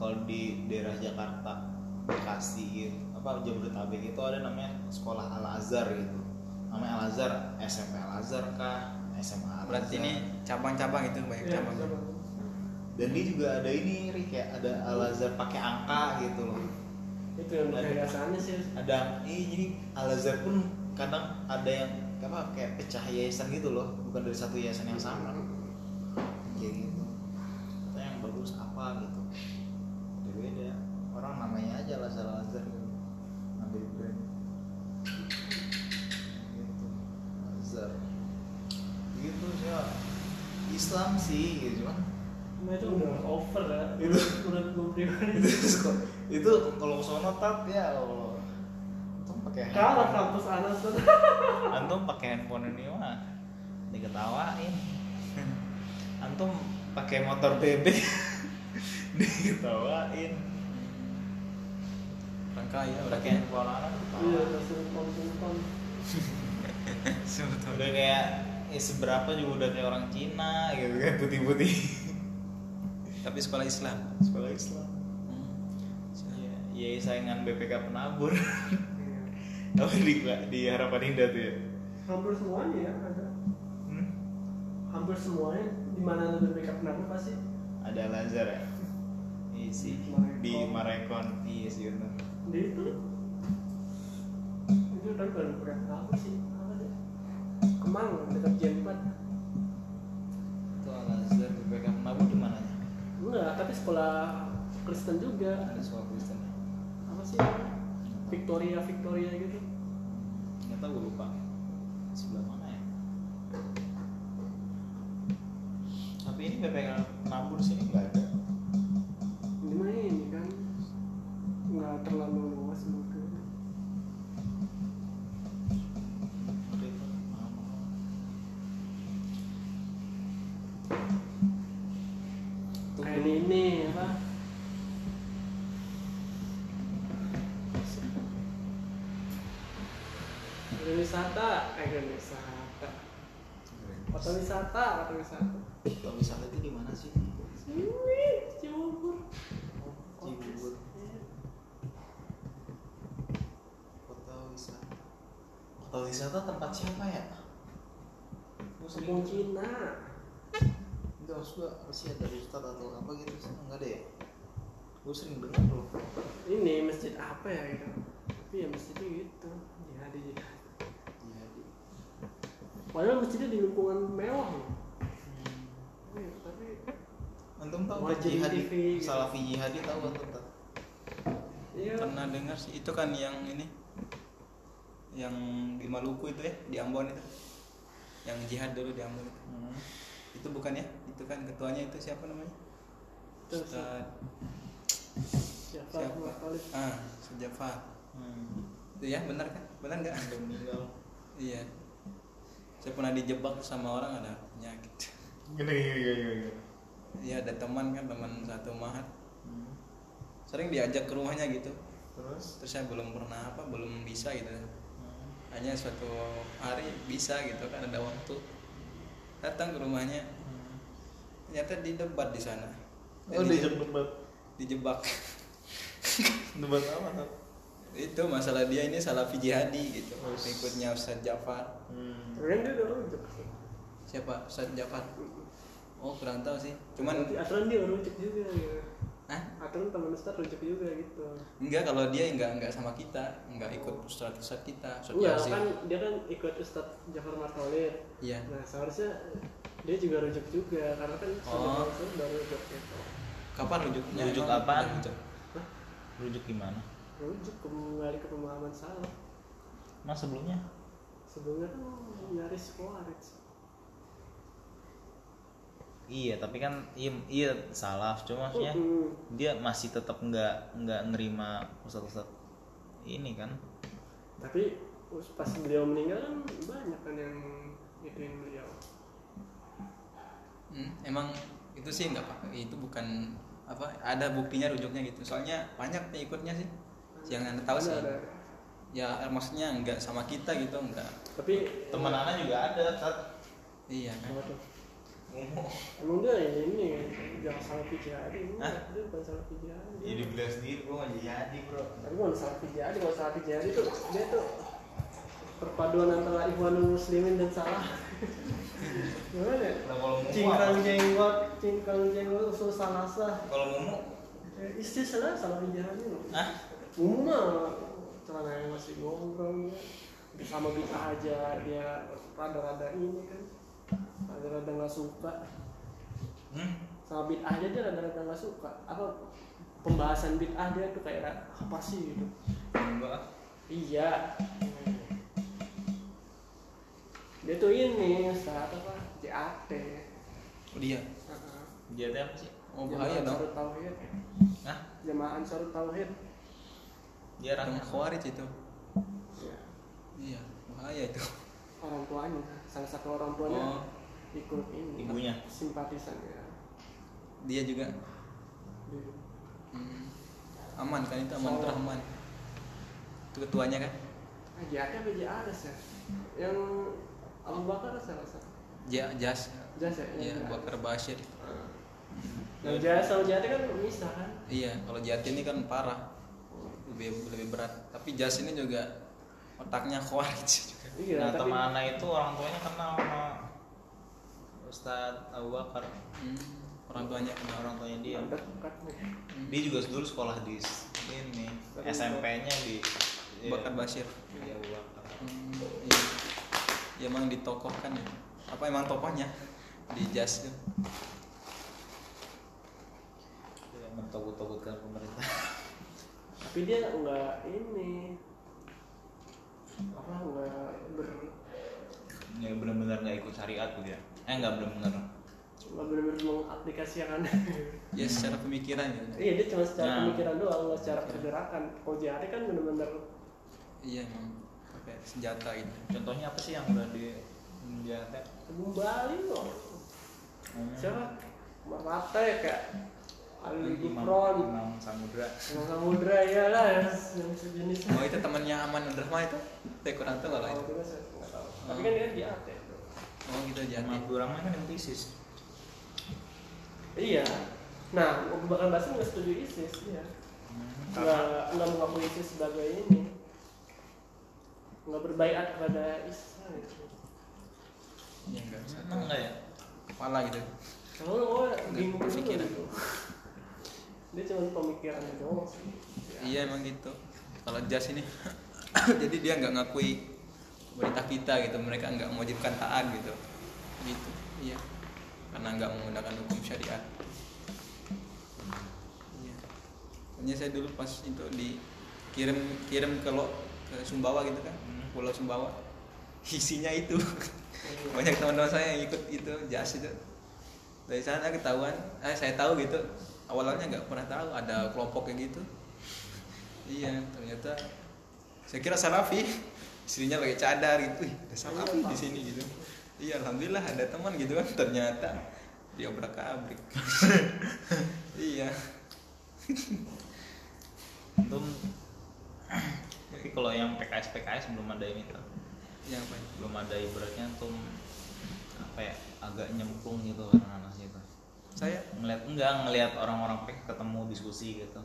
kalau di daerah Jakarta Bekasi gitu apa Jabodetabek itu ada namanya sekolah Al Azhar gitu. Namanya Al Azhar SMP Al Azhar kah? SMA Al berarti Azhar. ini cabang-cabang itu banyak Iya, cabang. sama. dan dia juga ada ini Ri, kayak ada Al Azhar pakai angka gitu loh itu yang Ada. kebiasaannya sih. ada eh jadi Al Azhar pun kadang ada yang apa kayak pecah yayasan gitu loh. Bukan dari satu yayasan yang sama. Kayak gitu. Katanya yang bagus apa gitu. Beda beda. Orang namanya aja Al Azhar Al Azhar gitu. Ngambil brand. Gitu. Al Azhar gitu sih ya. Islam sih gitu cuman itu udah over ya Itu. menurut gue pribadi itu itu kalau sono tat ya Allah antum pakai kalah kampus Anas tuh. Antum pakai handphone ini mah diketawain. Antum pakai motor bebek diketawain. Orang kaya orang pakai kaya handphone anak iya langsung pom sebetulnya udah kayak eh, seberapa juga udah kayak orang Cina gitu kan putih-putih tapi sekolah Islam. Sekolah Islam. Hmm. ya, ya saingan BPK penabur. Apa di di harapan indah tuh ya? Hampir semuanya ya ada. Hmm? hampir semuanya di mana ada BPK penabur pasti. Ada Al Azhar ya? Iya sih. Marekon. di Marekon. Iya sih bener di itu? Itu tapi bukan BPK penabur sih? Apa sih? Kemang dekat Jembat itu Al Azhar BPK penabur di mananya enggak tapi sekolah Kristen juga. Ada sekolah Kristen. Apa sih? Victoria Victoria gitu. Nggak tahu gue lupa. Sebelah mana ya? Tapi ini BPK penabur sini nggak ada? Ini mah ini kan. Nggak terlalu luas agen ini apa agen wisata agen wisata kota Kalau wisata itu di mana sih? sini Cibubur Cibubur. Kota wisata. Kota wisata tempat siapa ya? Kampung Cina Enggak, maksud gua pasti ada ustad atau apa gitu sih enggak ada ya? Gue sering dengar loh. ini masjid apa ya gitu tapi ya masjidnya gitu jadi jihad Jadi. padahal masjidnya di lingkungan mewah loh Antum tahu Wajib kan gitu. Salafi jihadi tahu antum tak? iya. Pernah dengar sih itu kan yang ini yang di Maluku itu ya di Ambon itu. Yang jihad dulu di Ambon itu. Hmm. itu bukan ya? Itu kan ketuanya itu siapa namanya? Terus, Ustad siapa? Ah Sejafar. Hmm. itu ya benar kan? Benar nggak? Meninggal. iya. Saya pernah dijebak sama orang ada penyakit. Gini gini gini gini. Iya ada teman kan teman satu mahat. Hmm. sering diajak ke rumahnya gitu. Terus? terus saya belum pernah apa belum bisa gitu. Hmm. hanya suatu hari bisa gitu kan ada waktu. Datang ke rumahnya. Ternyata didebat di sana. Oh, Di- dijebak debat. dijebak. Debat apa? Itu masalah dia ini salafi jihadi gitu. Ikutnya Ustadz Jafar. Hmm. Dia rujuk siapa? Ustadz Jafar oh kurang tahu sih cuman aturan dia rujuk juga ya ah aturan teman Ustaz rujuk juga gitu enggak kalau dia enggak enggak sama kita enggak ikut Ustadz Ustadz kita Ustadz Enggak kan dia kan ikut Ustadz Jafar Martolir iya Nah seharusnya dia juga rujuk juga karena kan Oh. Jafar baru rujuk gitu kapan rujuknya Rujuk apaan? rujuk? Hah? Rujuk gimana? Rujuk kembali ke pemahaman salah Mas sebelumnya? Sebelumnya kan nyaris Khawarij Iya, tapi kan iya, iya salaf, cuma maksudnya dia masih tetap nggak nggak nerima ustad-ustad ini kan. Tapi pas beliau meninggal kan banyak kan yang ituin beliau. Hmm, emang itu sih enggak pak. Itu bukan apa ada buktinya rujuknya gitu. Soalnya banyak pengikutnya sih. Yang anda tahu sih. Ada, ya maksudnya enggak sama kita gitu enggak Tapi Teman Ana juga ada, Tat. iya kan? Apa tuh? Emang dia ini, ini jangan salah jadi, Hah? dia bukan salah jadi. Ya dibilang sendiri, gua nggak jadi bro. Tapi bukan salah jadi, kalau salah jadi tuh dia tuh perpaduan antara Ikhwanul Muslimin dan salah. Gimana? ya? Nah kalau mau Cingkrang jenggot, cingkrang jenggot, usul salasa. Kalau mau Eh, Istilah salah jadi loh. ah Umum mah celana yang masih gondrong ya. sama bid'ah aja dia rada-rada ini kan rada-rada nggak suka. Hmm? sama bid'ah aja dia rada-rada nggak suka. Apa pembahasan bid'ah dia tuh kayak apa sih gitu? Enggak. iya. Dia tuh ini saat apa? JAT oh, dia? Teh apa sih? oh bahaya dong. Ansarut Tauhid. Hah? jamaah Ansarut Tauhid. Dia orangnya khawarij itu. Ya. iya bahaya itu. Orang tuanya salah satu orang tuanya oh. ikut ini Ibunya? simpatisan ya. Dia juga? Dulu hmm. aman kan itu? Aman So- Rahman itu ketuanya kan? Ah JAT apa JAS ya? Yang Abu Bakar salah satu? Ja, jas. Jas ya? Iya Yang Bakar Bashir. Ah. yang Jas sama JAT kan bisa kan? Iya kalau jati ini kan parah. Lebih lebih berat. Tapi jas ini juga otaknya khawarij. Juga iya nah tapi teman Ana itu orang tuanya kenal sama Ustadz Abu Bakar. Hmm. orang tuanya kenal. Orang tuanya dia. Dekat nih. Dia juga dulu sekolah di ini SMP-nya di iya, Bakar Bashir. Di Abu Bakar. Hmm, iya. Ya, emang ditokohkan ya. Apa emang tokohnya? Di jas itu? Dia mentobut-tobutkan pemerintah. Tapi dia nggak ini apa nggak ber nggak benar-benar nggak ikut syariat gitu ya eh nggak benar-benar nggak benar-benar mengaplikasikan Ya secara pemikiran ya. iya dia cuma secara Nah. pemikiran doang nggak secara pergerakan kalau JAT kan benar-benar Iya emang pakai senjata gitu. contohnya apa sih yang udah di teh kembali loh Hmm. siapa Merate kayak Ali Imam, Gufron Imam Samudra. Imam Samudra ya. Lah yang sejenis. Oh itu temannya Aman Abdurrahman itu? Saya kurang tahu kalau itu. saya tahu. Tapi kan dia di AT oh gitu Imam jadi Abdurrahman kan yang ISIS. Iya. Nah Abu Bakar Basir nggak setuju ISIS iya. Karena nggak nggak mengakui ISIS sebagai ini. Nggak berbaikat kepada ISIS gitu. ya enggak emang enggak ya? Kepala gitu. Kalau gue bingung berpikiran. gitu. Dia cuma pemikirannya doang sih. iya emang gitu. Kalau jas ini jadi dia nggak ngakui pemerintah kita gitu. Mereka nggak mewajibkan taat gitu. Gitu iya. Karena nggak menggunakan hukum syariat. Iya. Makanya saya dulu pas itu dikirim kirim ke lo ke Sumbawa gitu kan. Hmm. Pulau Sumbawa. Isinya itu. Banyak teman-teman saya yang ikut itu jas itu. Dari sana ketahuan. Eh saya tahu gitu awalnya nggak pernah tahu ada kelompok kayak gitu. Iya ternyata saya kira salafi. Istrinya pakai cadar gitu. Wih, ada salafi di sini gitu. Iya alhamdulillah ada teman gitu kan. Ternyata dia abrik iya. Antum tapi kalau yang PKS PKS belum ada ini tuh yang apa? Belum ada ibaratnya tuh apa ya agak nyemplung gitu karena anak itu saya ngeliat enggak ngelihat orang-orang PK ketemu diskusi gitu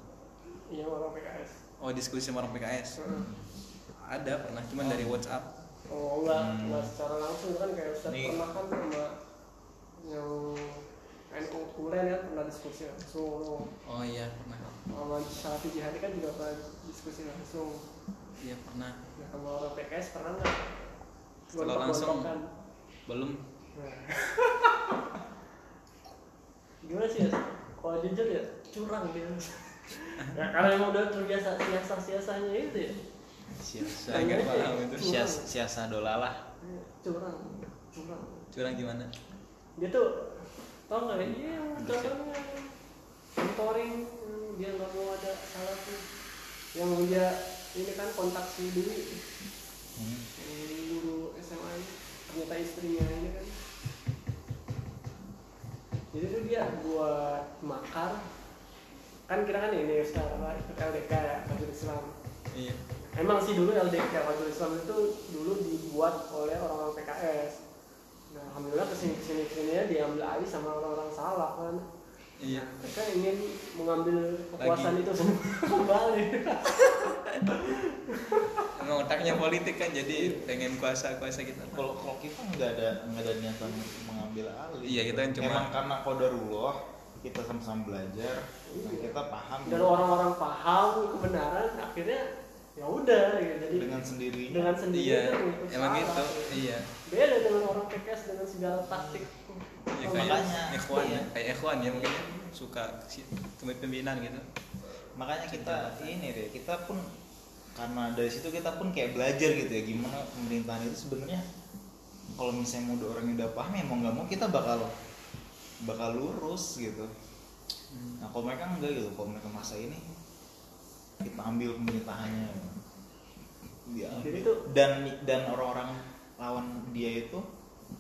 Iya orang PKS. oh diskusi sama orang PKS Heeh. ada pernah cuman dari WhatsApp Oh enggak, Hmm. enggak secara langsung kan kayak Ustadz Nih. pernah kan sama yang NU Tulen ya pernah diskusi langsung oh iya pernah sama Syafi Jihadi kan juga pernah diskusi langsung iya pernah nah sama orang PKS pernah nggak Kalau langsung- belum Nah. gimana sih ya kalau jujur ya curang gitu. Ya karena emang udah terbiasa siasa siasanya itu ya. Siasa nggak paham itu. Siasa siasa dolalah. Curang curang. Curang gimana? Dia tuh tau nggak ya? Iya contohnya mentoring hmm, dia nggak mau ada salah tuh. Yang dia ini kan kontak si dulu hmm. guru SMA ini ternyata istrinya buat makar. Kan kira kan ini sekarang LDK ya Majelis Islam. Iya. Emang sih dulu LDK Majelis Islam itu dulu dibuat oleh orang-orang PKS nah alhamdulillah ke sini ke sini ke sini diambil alih sama orang-orang salah kan. Iya. Mereka ingin mengambil kekuasaan Lagi. itu semua kembali emang otaknya politik kan jadi pengen kuasa kuasa gitu. Kalau kalau kita nggak ada nggak ada niatan mengambil alih Iya, kita kan cuma- emang karena kodarullah kita sama-sama belajar nah Iya. kita paham dan orang-orang paham kebenaran akhirnya ya udah gitu. jadi dengan sendirinya. dengan sendiri iya ikut emang gitu iya. Beda dengan orang PKS dengan segala taktik. Ya kayak makanya, ikhwan iya. ya kayak ikhwan ya mungkin suka si- kepemimpinan gitu. Makanya kita ini deh kita pun karena dari situ kita pun kayak belajar gitu ya gimana pemerintahan itu sebenarnya kalau misalnya mau ada orang yang udah paham ya mau nggak mau kita bakal bakal lurus gitu. Nah kalau mereka enggak gitu kalau mereka masa ini kita ambil pemerintahannya. Dia Jadi tuh- dan dan orang-orang lawan dia itu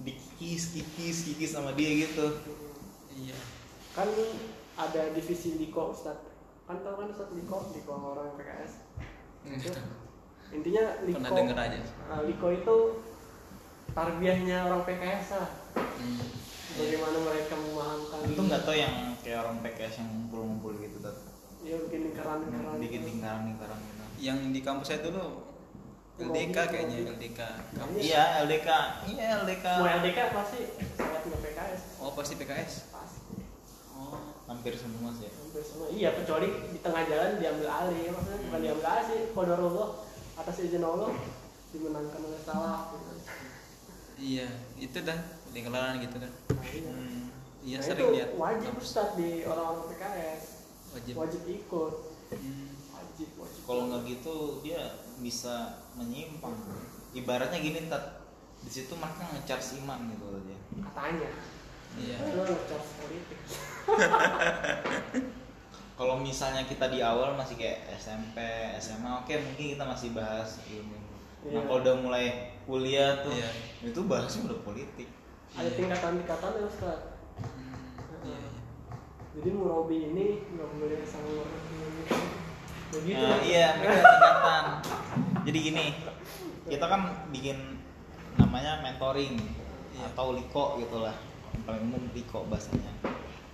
dikikis kikis kikis sama dia gitu. Iya. Kan ada divisi Liko Ustad kan tau kan Ustad Liko? Liko orang PKS itu intinya Liko pernah denger aja. Nah, Liko itu tarbiyahnya orang PKS lah. Hmm. bagaimana mereka memahamkan itu nggak tau yang kayak orang PKS yang ngumpul-ngumpul gitu tat? Ya bikin lingkaran-lingkaran bikin lingkaran-lingkaran gitu. Yang di kampus saya dulu LDK kayaknya LDK kampus. Iya LDK iya LDK mau LDK pasti sangat nggak PKS oh pasti PKS pasti hampir semua sih. Hampir semua. Iya kecuali di tengah jalan diambil alih maksudnya bukan Hmm. diambil alih sih kodarullah atas izin Allah dimenangkan oleh salah gitu. iya itu dah lingkaran gitu kan Nah, iya. Hmm. iya Nah, sering itu lihat. wajib Ustaz di orang-orang PKS wajib. Wajib ikut. Hmm. wajib wajib. Kalau nggak gitu dia bisa menyimpang. Ibaratnya gini tat. Di situ mereka ngecharge iman gitu aja katanya iya. Politik. Kalau misalnya kita di awal masih kayak SMP SMA oke mungkin kita masih bahas ilmu nah Iya. kalau udah mulai kuliah tuh Iya. itu bahasnya udah politik. Ada tingkatan-tingkatan ya Ustaz? Hmm, jadi Murabi ini nggak boleh sama gitu begitu. Nah, iya mereka tingkatan. Jadi gini kita kan bikin namanya mentoring atau liko gitulah yang paling umum liko bahasanya.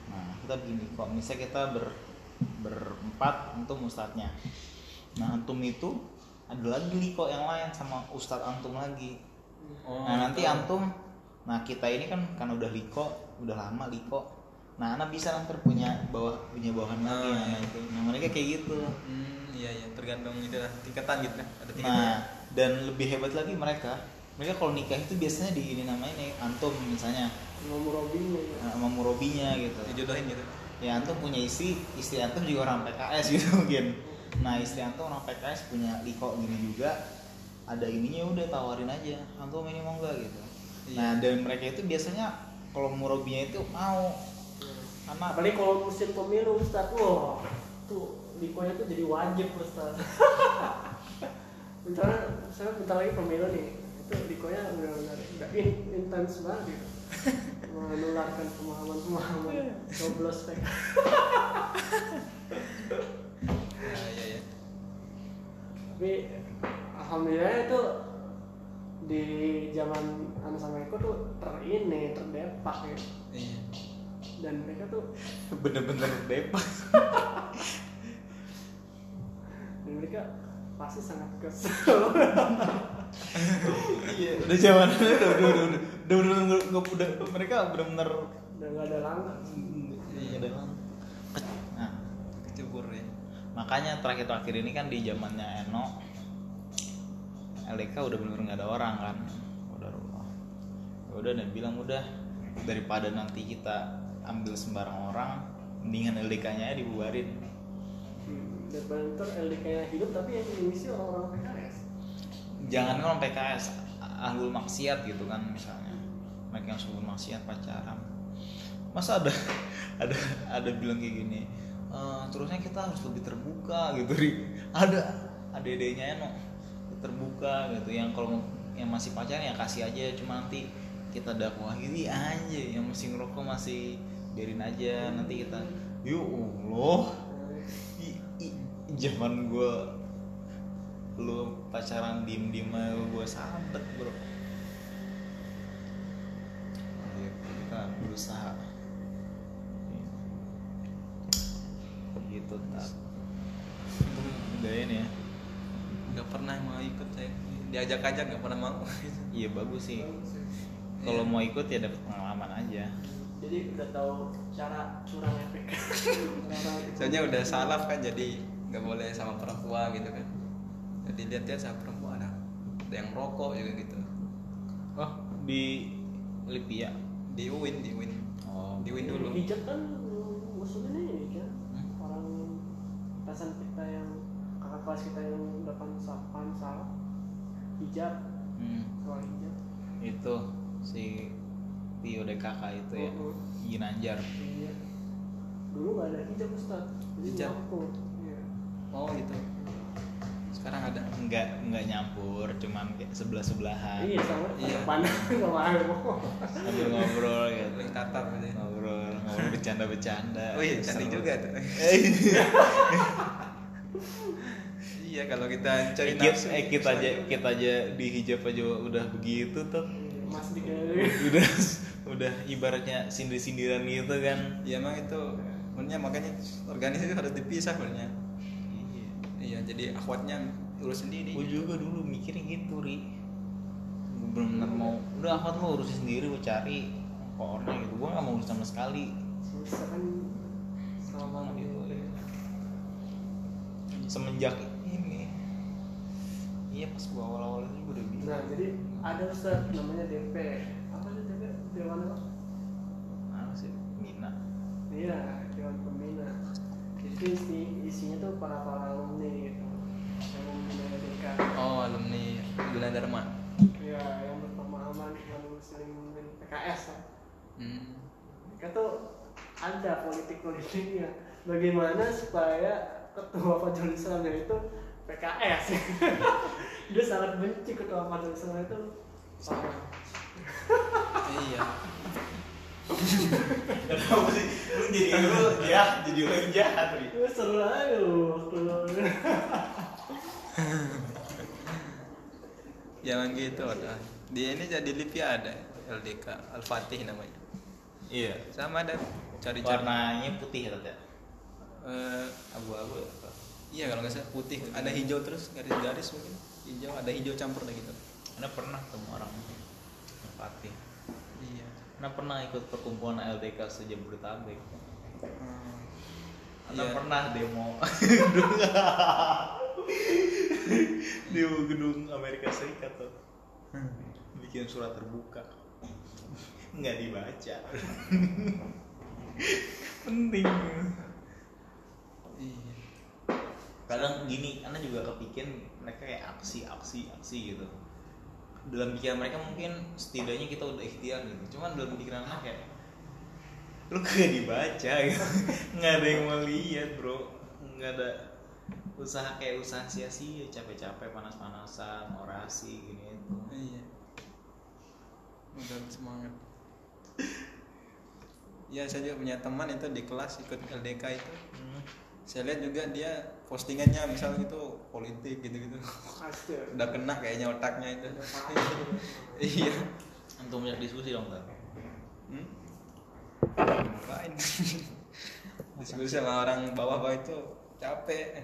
Nah kita bikin liko misalnya kita ber berempat untuk ustadznya. Nah antum itu ada lagi liko yang lain sama ustadz antum lagi. Oh, nah nanti gitu. antum nah kita ini kan kan udah liko udah lama liko nah anak bisa nanti punya bawah punya bawahan lagi Ah, nah, iya. itu nah mereka kayak gitu. Hmm, iya iya. Tergantung itu lah tingkatan gitu kan. Ada tingkatan. Nah, dan lebih hebat lagi mereka, mereka kalau nikah itu biasanya di ini namanya nih antum misalnya sama Murabinya ya. eh, sama murobinya gitu. Dijodohin gitu. Ya antum punya istri, istri antum juga orang PKS gitu mungkin. Nah istri antum orang PKS punya liko gini juga, ada ininya udah tawarin aja, antum ini mau nggak gitu. Iya. Nah dan mereka itu biasanya kalau murobinya itu mau, karena apalagi kalau musim pemilu Ustaz wah tuh likonya tuh jadi wajib Ustaz misalnya saya bentar lagi pemilu nih itu likonya benar-benar intens banget gitu menularkan pemahaman-pemahaman coblos PK Iya iya iya. tapi alhamdulillah itu di zaman anak sama Eko tuh ter ini terdepak ya Iya. dan mereka tuh bener-bener depak. dan mereka pasti sangat kesel Iya, udah zaman udah udah udah udah udah udah udah udah, udah, mereka bener-bener dan gak ada langkah. Iya udah nah Kecebur ya. makanya terakhir-terakhir ini kan di zamannya Eno LDK udah bener nggak ada orang kan. Udah ya udah dan bilang udah daripada nanti kita ambil sembarang orang mendingan LDK-nya dibubarin. Hmm, dan bentar LDK nya hidup tapi yang mengisi orang-orang PKS jangan kan PKS ahlul maksiat gitu kan misalnya mereka yang sebut maksiat pacaran. Masa ada ada ada bilang kayak gini "Eh, terusnya kita harus lebih terbuka gitu ri. Ada ada idenya no terbuka gitu. Yang kalau yang masih pacaran ya kasih aja cuma nanti kita dakwah gini aja. Yang masih ngerokok masih biarin aja nanti kita yuk Allah I- i- zaman gua lu pacaran diem diem gue sabet bro kita berusaha. Gitu tak udah ini ya. Nggak pernah mau ikut saya. Diajak aja nggak pernah mau. iya bagus sih. Kalau mau ikut ya dapat pengalaman aja. Jadi udah tahu cara curangnya PK Cara- Soalnya udah salaf kan jadi nggak boleh sama perempuan gitu kan. Jadi lihat-lihat sama perempuan. Ada ada yang rokok juga gitu. oh di Lipia Di UIN, di UIN. oh Di UIN dulu. hijab kan musuhnya ini kan Hmm? orang atasan kita yang kakak kelas kita yang depan sapan salah hijab hmm, soal hijab itu si Tio DKK itu ya Oh, oh. Ginanjar iya dulu gak ada hijab Ustaz jadi Hijab? iya Oh gitu. Sekarang ada. nggak nggak nyampur cuman kayak sebelah sebelahan iya sama Iya. pandang nggak mau sambil ngobrol gitu tatap gitu. ya. ngobrol ngobrol bercanda bercanda Oh iya, cantik juga tuh. iya, kalau kita cari eh, kita, nafsu. eh, kita aja kita aja di hijab aja udah begitu tuh mas juga udah udah ibaratnya sindir sindiran gitu kan Ya emang itu, sebenarnya makanya organisasi harus dipisah sebenarnya. Iya Iya, jadi akhwatnya urus sendiri. gue juga dulu mikirnya gitu ri. Gue bener mau udah apa tuh urusin sendiri gue cari orang gitu. Gue gak mau urus sama sekali. Susah kan selama Gitu, gitu ya. semenjak ini. Iya pas gue awal awal itu gue udah bilang. Nah jadi ada Ustaz namanya DP apa sih DP Dewan apa? Apa sih? Mina. Iya Dewan Pembina. Itu isi, isinya tuh para para Gunadarma. ya yang berpemahaman yang dan PKS lah Hmm. mereka tuh ada politik-politiknya bagaimana supaya ketua Fajrul Islamnya itu PKS dia sangat benci ketua Fajrul Islam itu sama Iya. Kenapa sih? Lu jadi lu ya, jadi lu yang jahat. Itu seru aja lu waktu Jangan gitu ada. Di ini jadi Libya ada LDK Al-Fatih namanya. Iya. Sama ada cari-cari. Warnanya putih ya, ya? Eh, Abu-abu ya? iya kalau nggak salah putih. Ada hijau terus garis-garis mungkin. Hijau ada hijau campur lah gitu. Anda pernah ketemu orang Fatih? Iya. Anda pernah ikut perkumpulan LDK sejabodetabek? Hmm. Anda Iya. pernah demo. Demo gedung Amerika Serikat tuh. Bikin surat terbuka. Nggak dibaca. Penting. Iya. kadang gini anda juga kepikiran mereka kayak aksi aksi aksi gitu. Dalam pikiran mereka mungkin setidaknya kita udah ikhtiar gitu. Cuman dalam pikiran anak kayak lu kagak dibaca gitu nggak ada yang mau lihat bro nggak ada usaha kayak usaha sia-sia capek-capek panas-panasan orasi gini itu Iya. Udah semangat. Ya saya juga punya teman itu di kelas ikut LDK itu. Hmm. Saya lihat juga dia postingannya misal gitu politik gitu-gitu. Pasti ya. Udah kena kayaknya otaknya itu. Iya. untuk banyak diskusi dong Tan. Hmm? Ngapain? Diskusi sama orang bawah-bawah itu capek.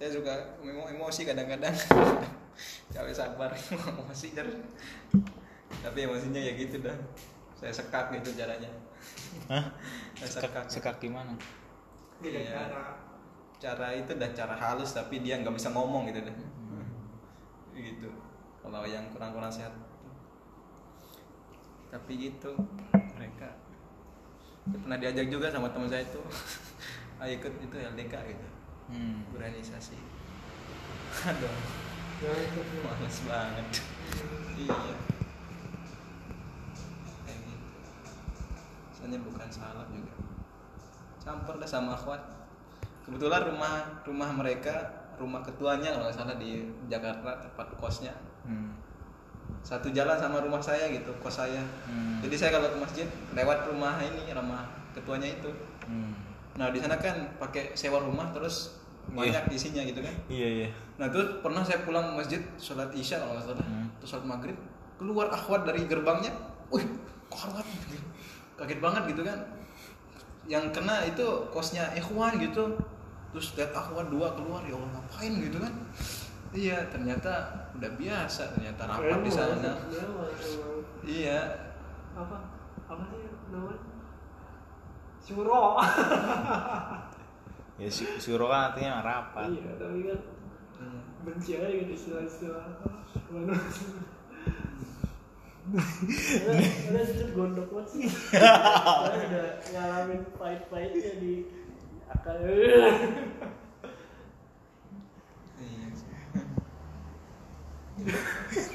Saya juga emo- emosi kadang-kadang. capek sabar, emosi terus. Tapi emosinya ya gitu dah. Saya sekak gitu caranya. Hah? Saya sekak. sekak gimana Beda Iya. cara. Cara itu dah cara halus tapi dia nggak bisa ngomong gitu dah. Gitu. Kalau yang kurang-kurang sehat. Tapi gitu pernah diajak juga sama teman saya itu. Ayo ikut itu LDK gitu. Hmm. organisasi aduh. Males banget. Iya. Kayak gitu. Soalnya bukan salah juga. Campur dah sama akhwat. Kebetulan rumah rumah mereka rumah ketuanya kalau nggak salah di Jakarta tempat kosnya. Hmm. Satu jalan sama rumah saya gitu kos saya Hmm. jadi saya kalau ke masjid lewat rumah ini rumah ketuanya itu Hmm. nah di sana kan pakai sewa rumah terus banyak isinya gitu kan iya iya Nah terus pernah saya pulang ke masjid sholat isya kalau nggak salah, Hmm. terus sholat maghrib keluar akhwat dari gerbangnya, wih akhwat, kaget banget gitu kan. Yang kena itu kosnya ikhwan gitu, terus lihat akhwat dua keluar ya Allah ngapain gitu kan? Iya ternyata udah biasa ternyata rapat di sana. Iya, apa? Apa sih namanya Syuro ya su- suruh kan artinya rapat. Iya tapi kan Hmm. benci aja gitu istilah-istilah. Mana Karena itu gondok banget sih. Karena udah ngalamin pahit-pahitnya di akal iya.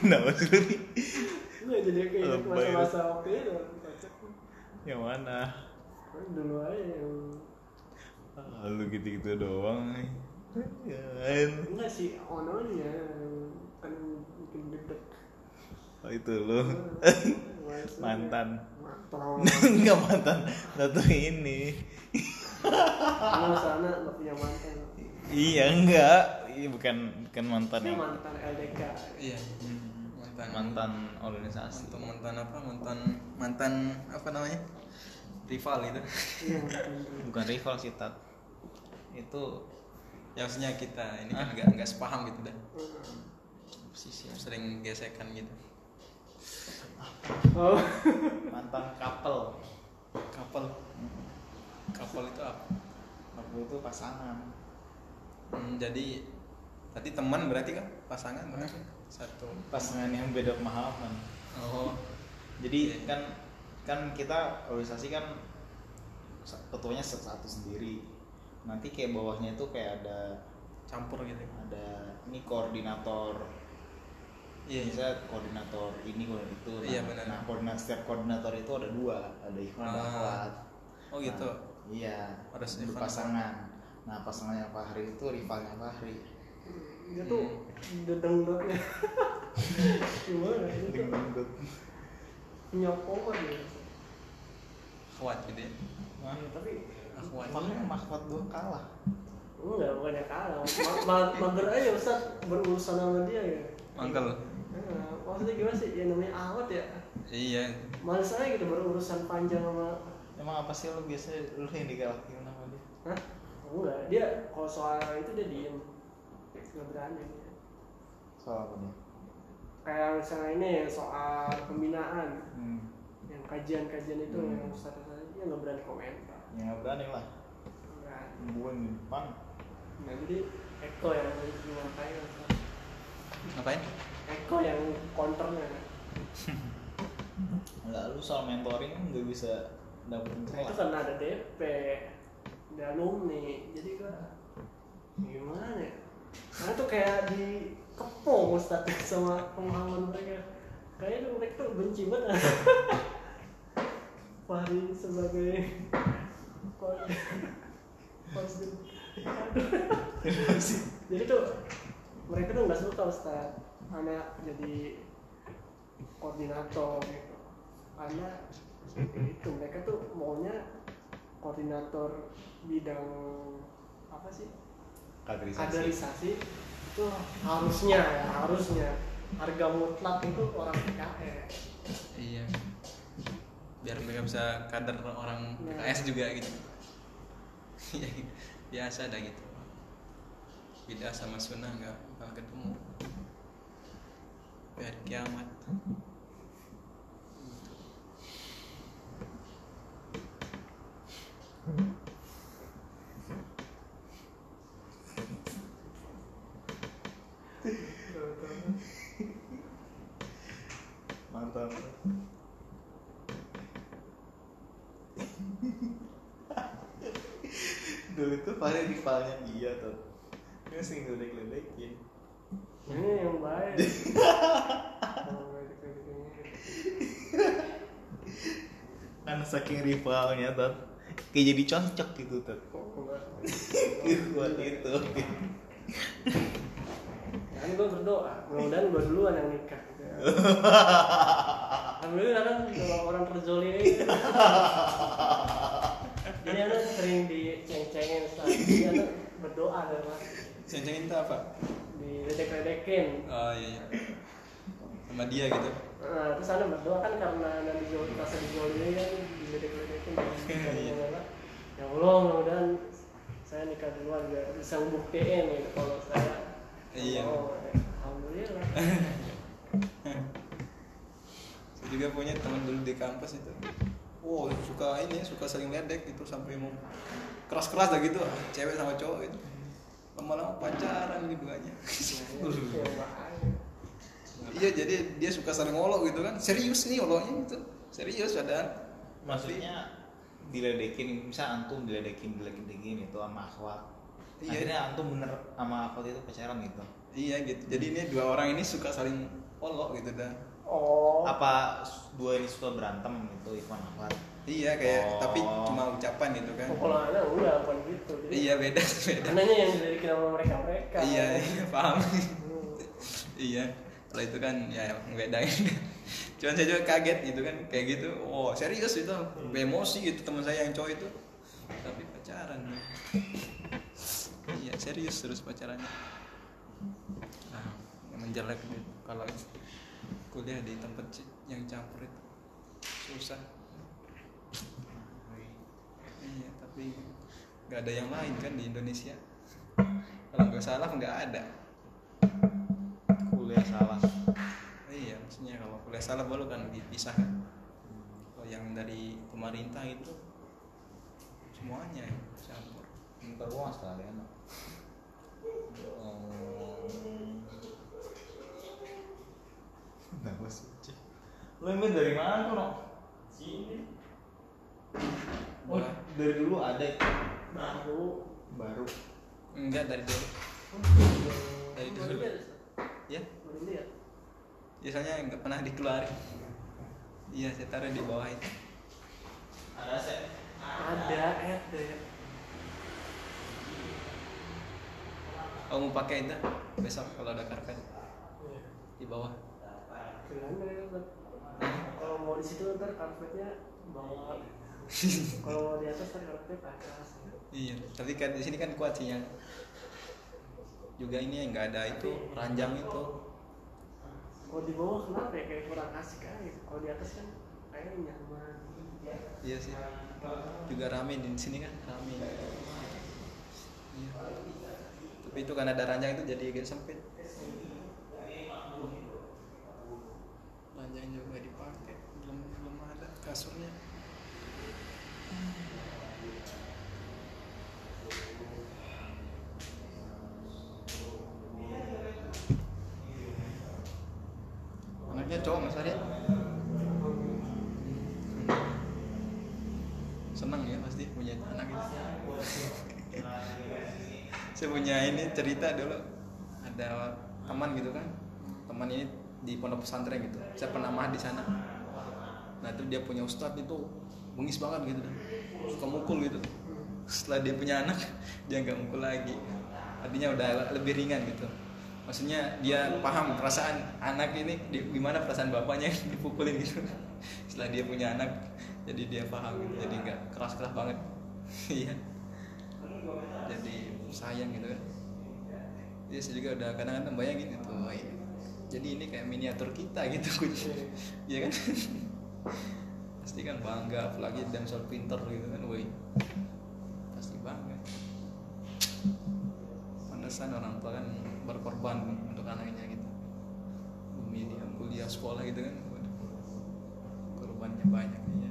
Kenapa sih lu nih? Enggak jadi kayak masa-masa waktu itu yang mana? Kan dulu aja yang ah, lu gitu-gitu doang nih ya kan Enggak sih, ononya kan bikin deg oh itu lu. Mantan. Mantan enggak mantan. Satu ini. Karena sana nggak punya mantan. Iya enggak iya bukan bukan mantan Ini yang mantan LDK Iya. Mantan. mantan organisasi Mantan mantan apa? Mantan mantan apa namanya? Rival gitu. Iya bukan rival sih tat itu Ya maksudnya kita ini kan Hah? nggak nggak sepaham gitu dah. sisi Sering gesekan gitu. Oh mantan couple Couple. Couple itu apa? couple itu pasangan Hmm, jadi tadi teman berarti kan pasangan berarti satu. pasangan yang beda pemahaman Oh. jadi kan kan kita organisasi kan ketuanya satu sendiri nanti kayak bawahnya itu kayak ada Campur gitu. ada ini koordinator Iya. misalnya koordinator ini koordinator itu nah, Iya, benar. nah koordinator setiap koordinator itu ada dua ada Ikhwan ada Ah. Akhwat Oh gitu. Nah, iya Ikhwan, pasangan nah pasangannya Fahri itu rivalnya Fahri Dia tuh dedeng-dedengnya Gimana ya? Dia tuh? Dingdut. punya power ya akhwat gitu ya? Ya, tapi akhwat. makanya mahfad gua kalah? Enggak bukannya kalah. Ma- ma- mager aja Ustaz. Berurusan sama dia ya. Mangkel Nah, maksudnya gimana sih? Ya namanya awet ya. Iya. Males aja gitu berurusan panjang sama emang apa sih lo biasa lo yang digalakin sama dia? Hah? enggak dia kalau soal itu dia diem nggak berani dia. soal apa nih kayak misalnya ini soal pembinaan hmm. yang kajian-kajian itu Hmm. yang Ustaz tadi dia nggak berani komentar ya nggak berani lah Nggak berani. gue di depan nah jadi Eko yang ngapain ngapain Eko yang counternya nggak lu soal mentoring kan nggak bisa dapetin Nah, itu karena ada DP, ada alumni, jadi gua gimana ya? Karena tuh kayak dikepung Ustaz sama pemahaman mereka. Kayaknya mereka tuh benci banget. Fahri sebagai jadi tuh mereka tuh nggak suka Ustaz anak jadi koordinator gitu karena itu mereka tuh maunya koordinator bidang apa sih kaderisasi. Kaderisasi itu harusnya ya harusnya. Harga mutlak itu orang PKS iya. Biar mereka bisa kader orang Ya. PKS juga gitu. Iya, biasa dah gitu. Beda sama sunnah nggak bakal ketemu. Biar kiamat mantap di palanya dia tuh. Dia sering ngeledek-ledekin. Ini yang baik. Kan saking rivalnya tuh kayak jadi cocok gitu tuh. Buat itu. Kan gue berdoa mudah-mudahan gue duluan yang nikah. Alhamdulillah kan kalau orang terzolimi jadi anak sering diceng-cengin jadi anak berdoa kan mas ceng-cengin itu apa? Diledek-ledekin. Oh iya, iya. sama dia gitu? Nah, terus anak berdoa kan karena anak dijol rasa dijolimi kan diledek-ledekin Iya. ya Allah mudah-mudahan saya nikah duluan biar bisa ngebuktiin gitu kalau saya Iya. oh, Alhamdulillah. Saya juga punya teman dulu di kampus itu wow suka ini suka sering ledek gitu sampai mau keras-keras dah gitu. Cewek sama cowok gitu. Lama-lama pacaran gitu aja Ya, bahaya. iya jadi dia suka sering ngolok gitu kan. Serius nih ngoloknya gitu. Serius padahal maksudnya diledekin misal antum diledekin diledekin itu sama akhwat. Iya. akhirnya antum bener sama akhwat itu pacaran gitu. Iya gitu. Jadi ini dua orang ini suka saling ngolok gitu dah oh. Apa dua ini suka berantem itu Ivan akhwat iya kayak Oh. tapi cuma ucapan gitu kan. Oh, kalau anak enggak bukan gitu. Jadi iya beda beda. anaknya yang didirikin sama mereka mereka iya iya paham. Hmm. iya kalau itu kan ya ngebedain cuman saya juga kaget gitu kan kayak gitu oh serius itu? Emosi gitu teman saya yang cowok itu. Tapi pacaran. Iya serius terus pacarannya. Nah emang jelek gitu kalau kuliah di tempat yang campur itu. Susah. Iya tapi nggak ada yang lain kan di Indonesia. Kalau nggak salah nggak ada. Kuliah salah. Iya maksudnya kalau kuliah salah baru kan dipisah. Kan kalau yang dari pemerintah itu semuanya ya, campur. Ntar gua nggak oh nama suci lo emang dari mana tuh no sini. Oh. Dari dulu ada. Itu baru. Baru. Enggak dari dulu. Dari dulu. ya. Biasanya nggak pernah dikeluarin. Iya saya taruh di bawah itu. Ada saya ada ada. Kamu mau pakai itu besok kalau ada karpet. Di bawah Ya, kalau mau di situ ntar karpetnya bawa. Kalau di atas kan kalau ke atas. Iya tapi kan di sini kan kuat sih yang. Juga ini yang nggak ada itu ranjang itu. Kalau di bawah kenapa ya? Kayak kurang asik aja kalau di atas kan kayaknya nyaman. Iya sih. Juga rame di sini kan rame. Iya. tapi itu karena ada ranjang itu jadi agak sempit ranjang juga nggak dipakai belum belum ada kasurnya anaknya cowok mas Arya senang ya pasti punya anak itu saya punya ini cerita dulu. Ada teman gitu kan. Teman ini di pondok pesantren gitu. Saya pernah mah di sana. Nah itu dia punya ustadz itu bengis banget gitu suka mukul gitu. Setelah dia punya anak dia nggak mukul lagi. Artinya udah lebih ringan gitu. Maksudnya dia paham perasaan anak ini gimana perasaan bapaknya dipukulin gitu. Setelah dia punya anak jadi dia paham gitu. Jadi nggak keras keras banget. Iya. Jadi sayang gitu kan Iya saya juga udah kadang-kadang bayangin itu oh, iya. jadi ini kayak miniatur kita gitu. Iya. Kan? Pasti kan bangga apalagi damsel pinter gitu kan woi pasti bangga. Pantesan orang tua kan berkorban untuk anaknya gitu. Demi dia kuliah sekolah gitu kan korbannya banyak ya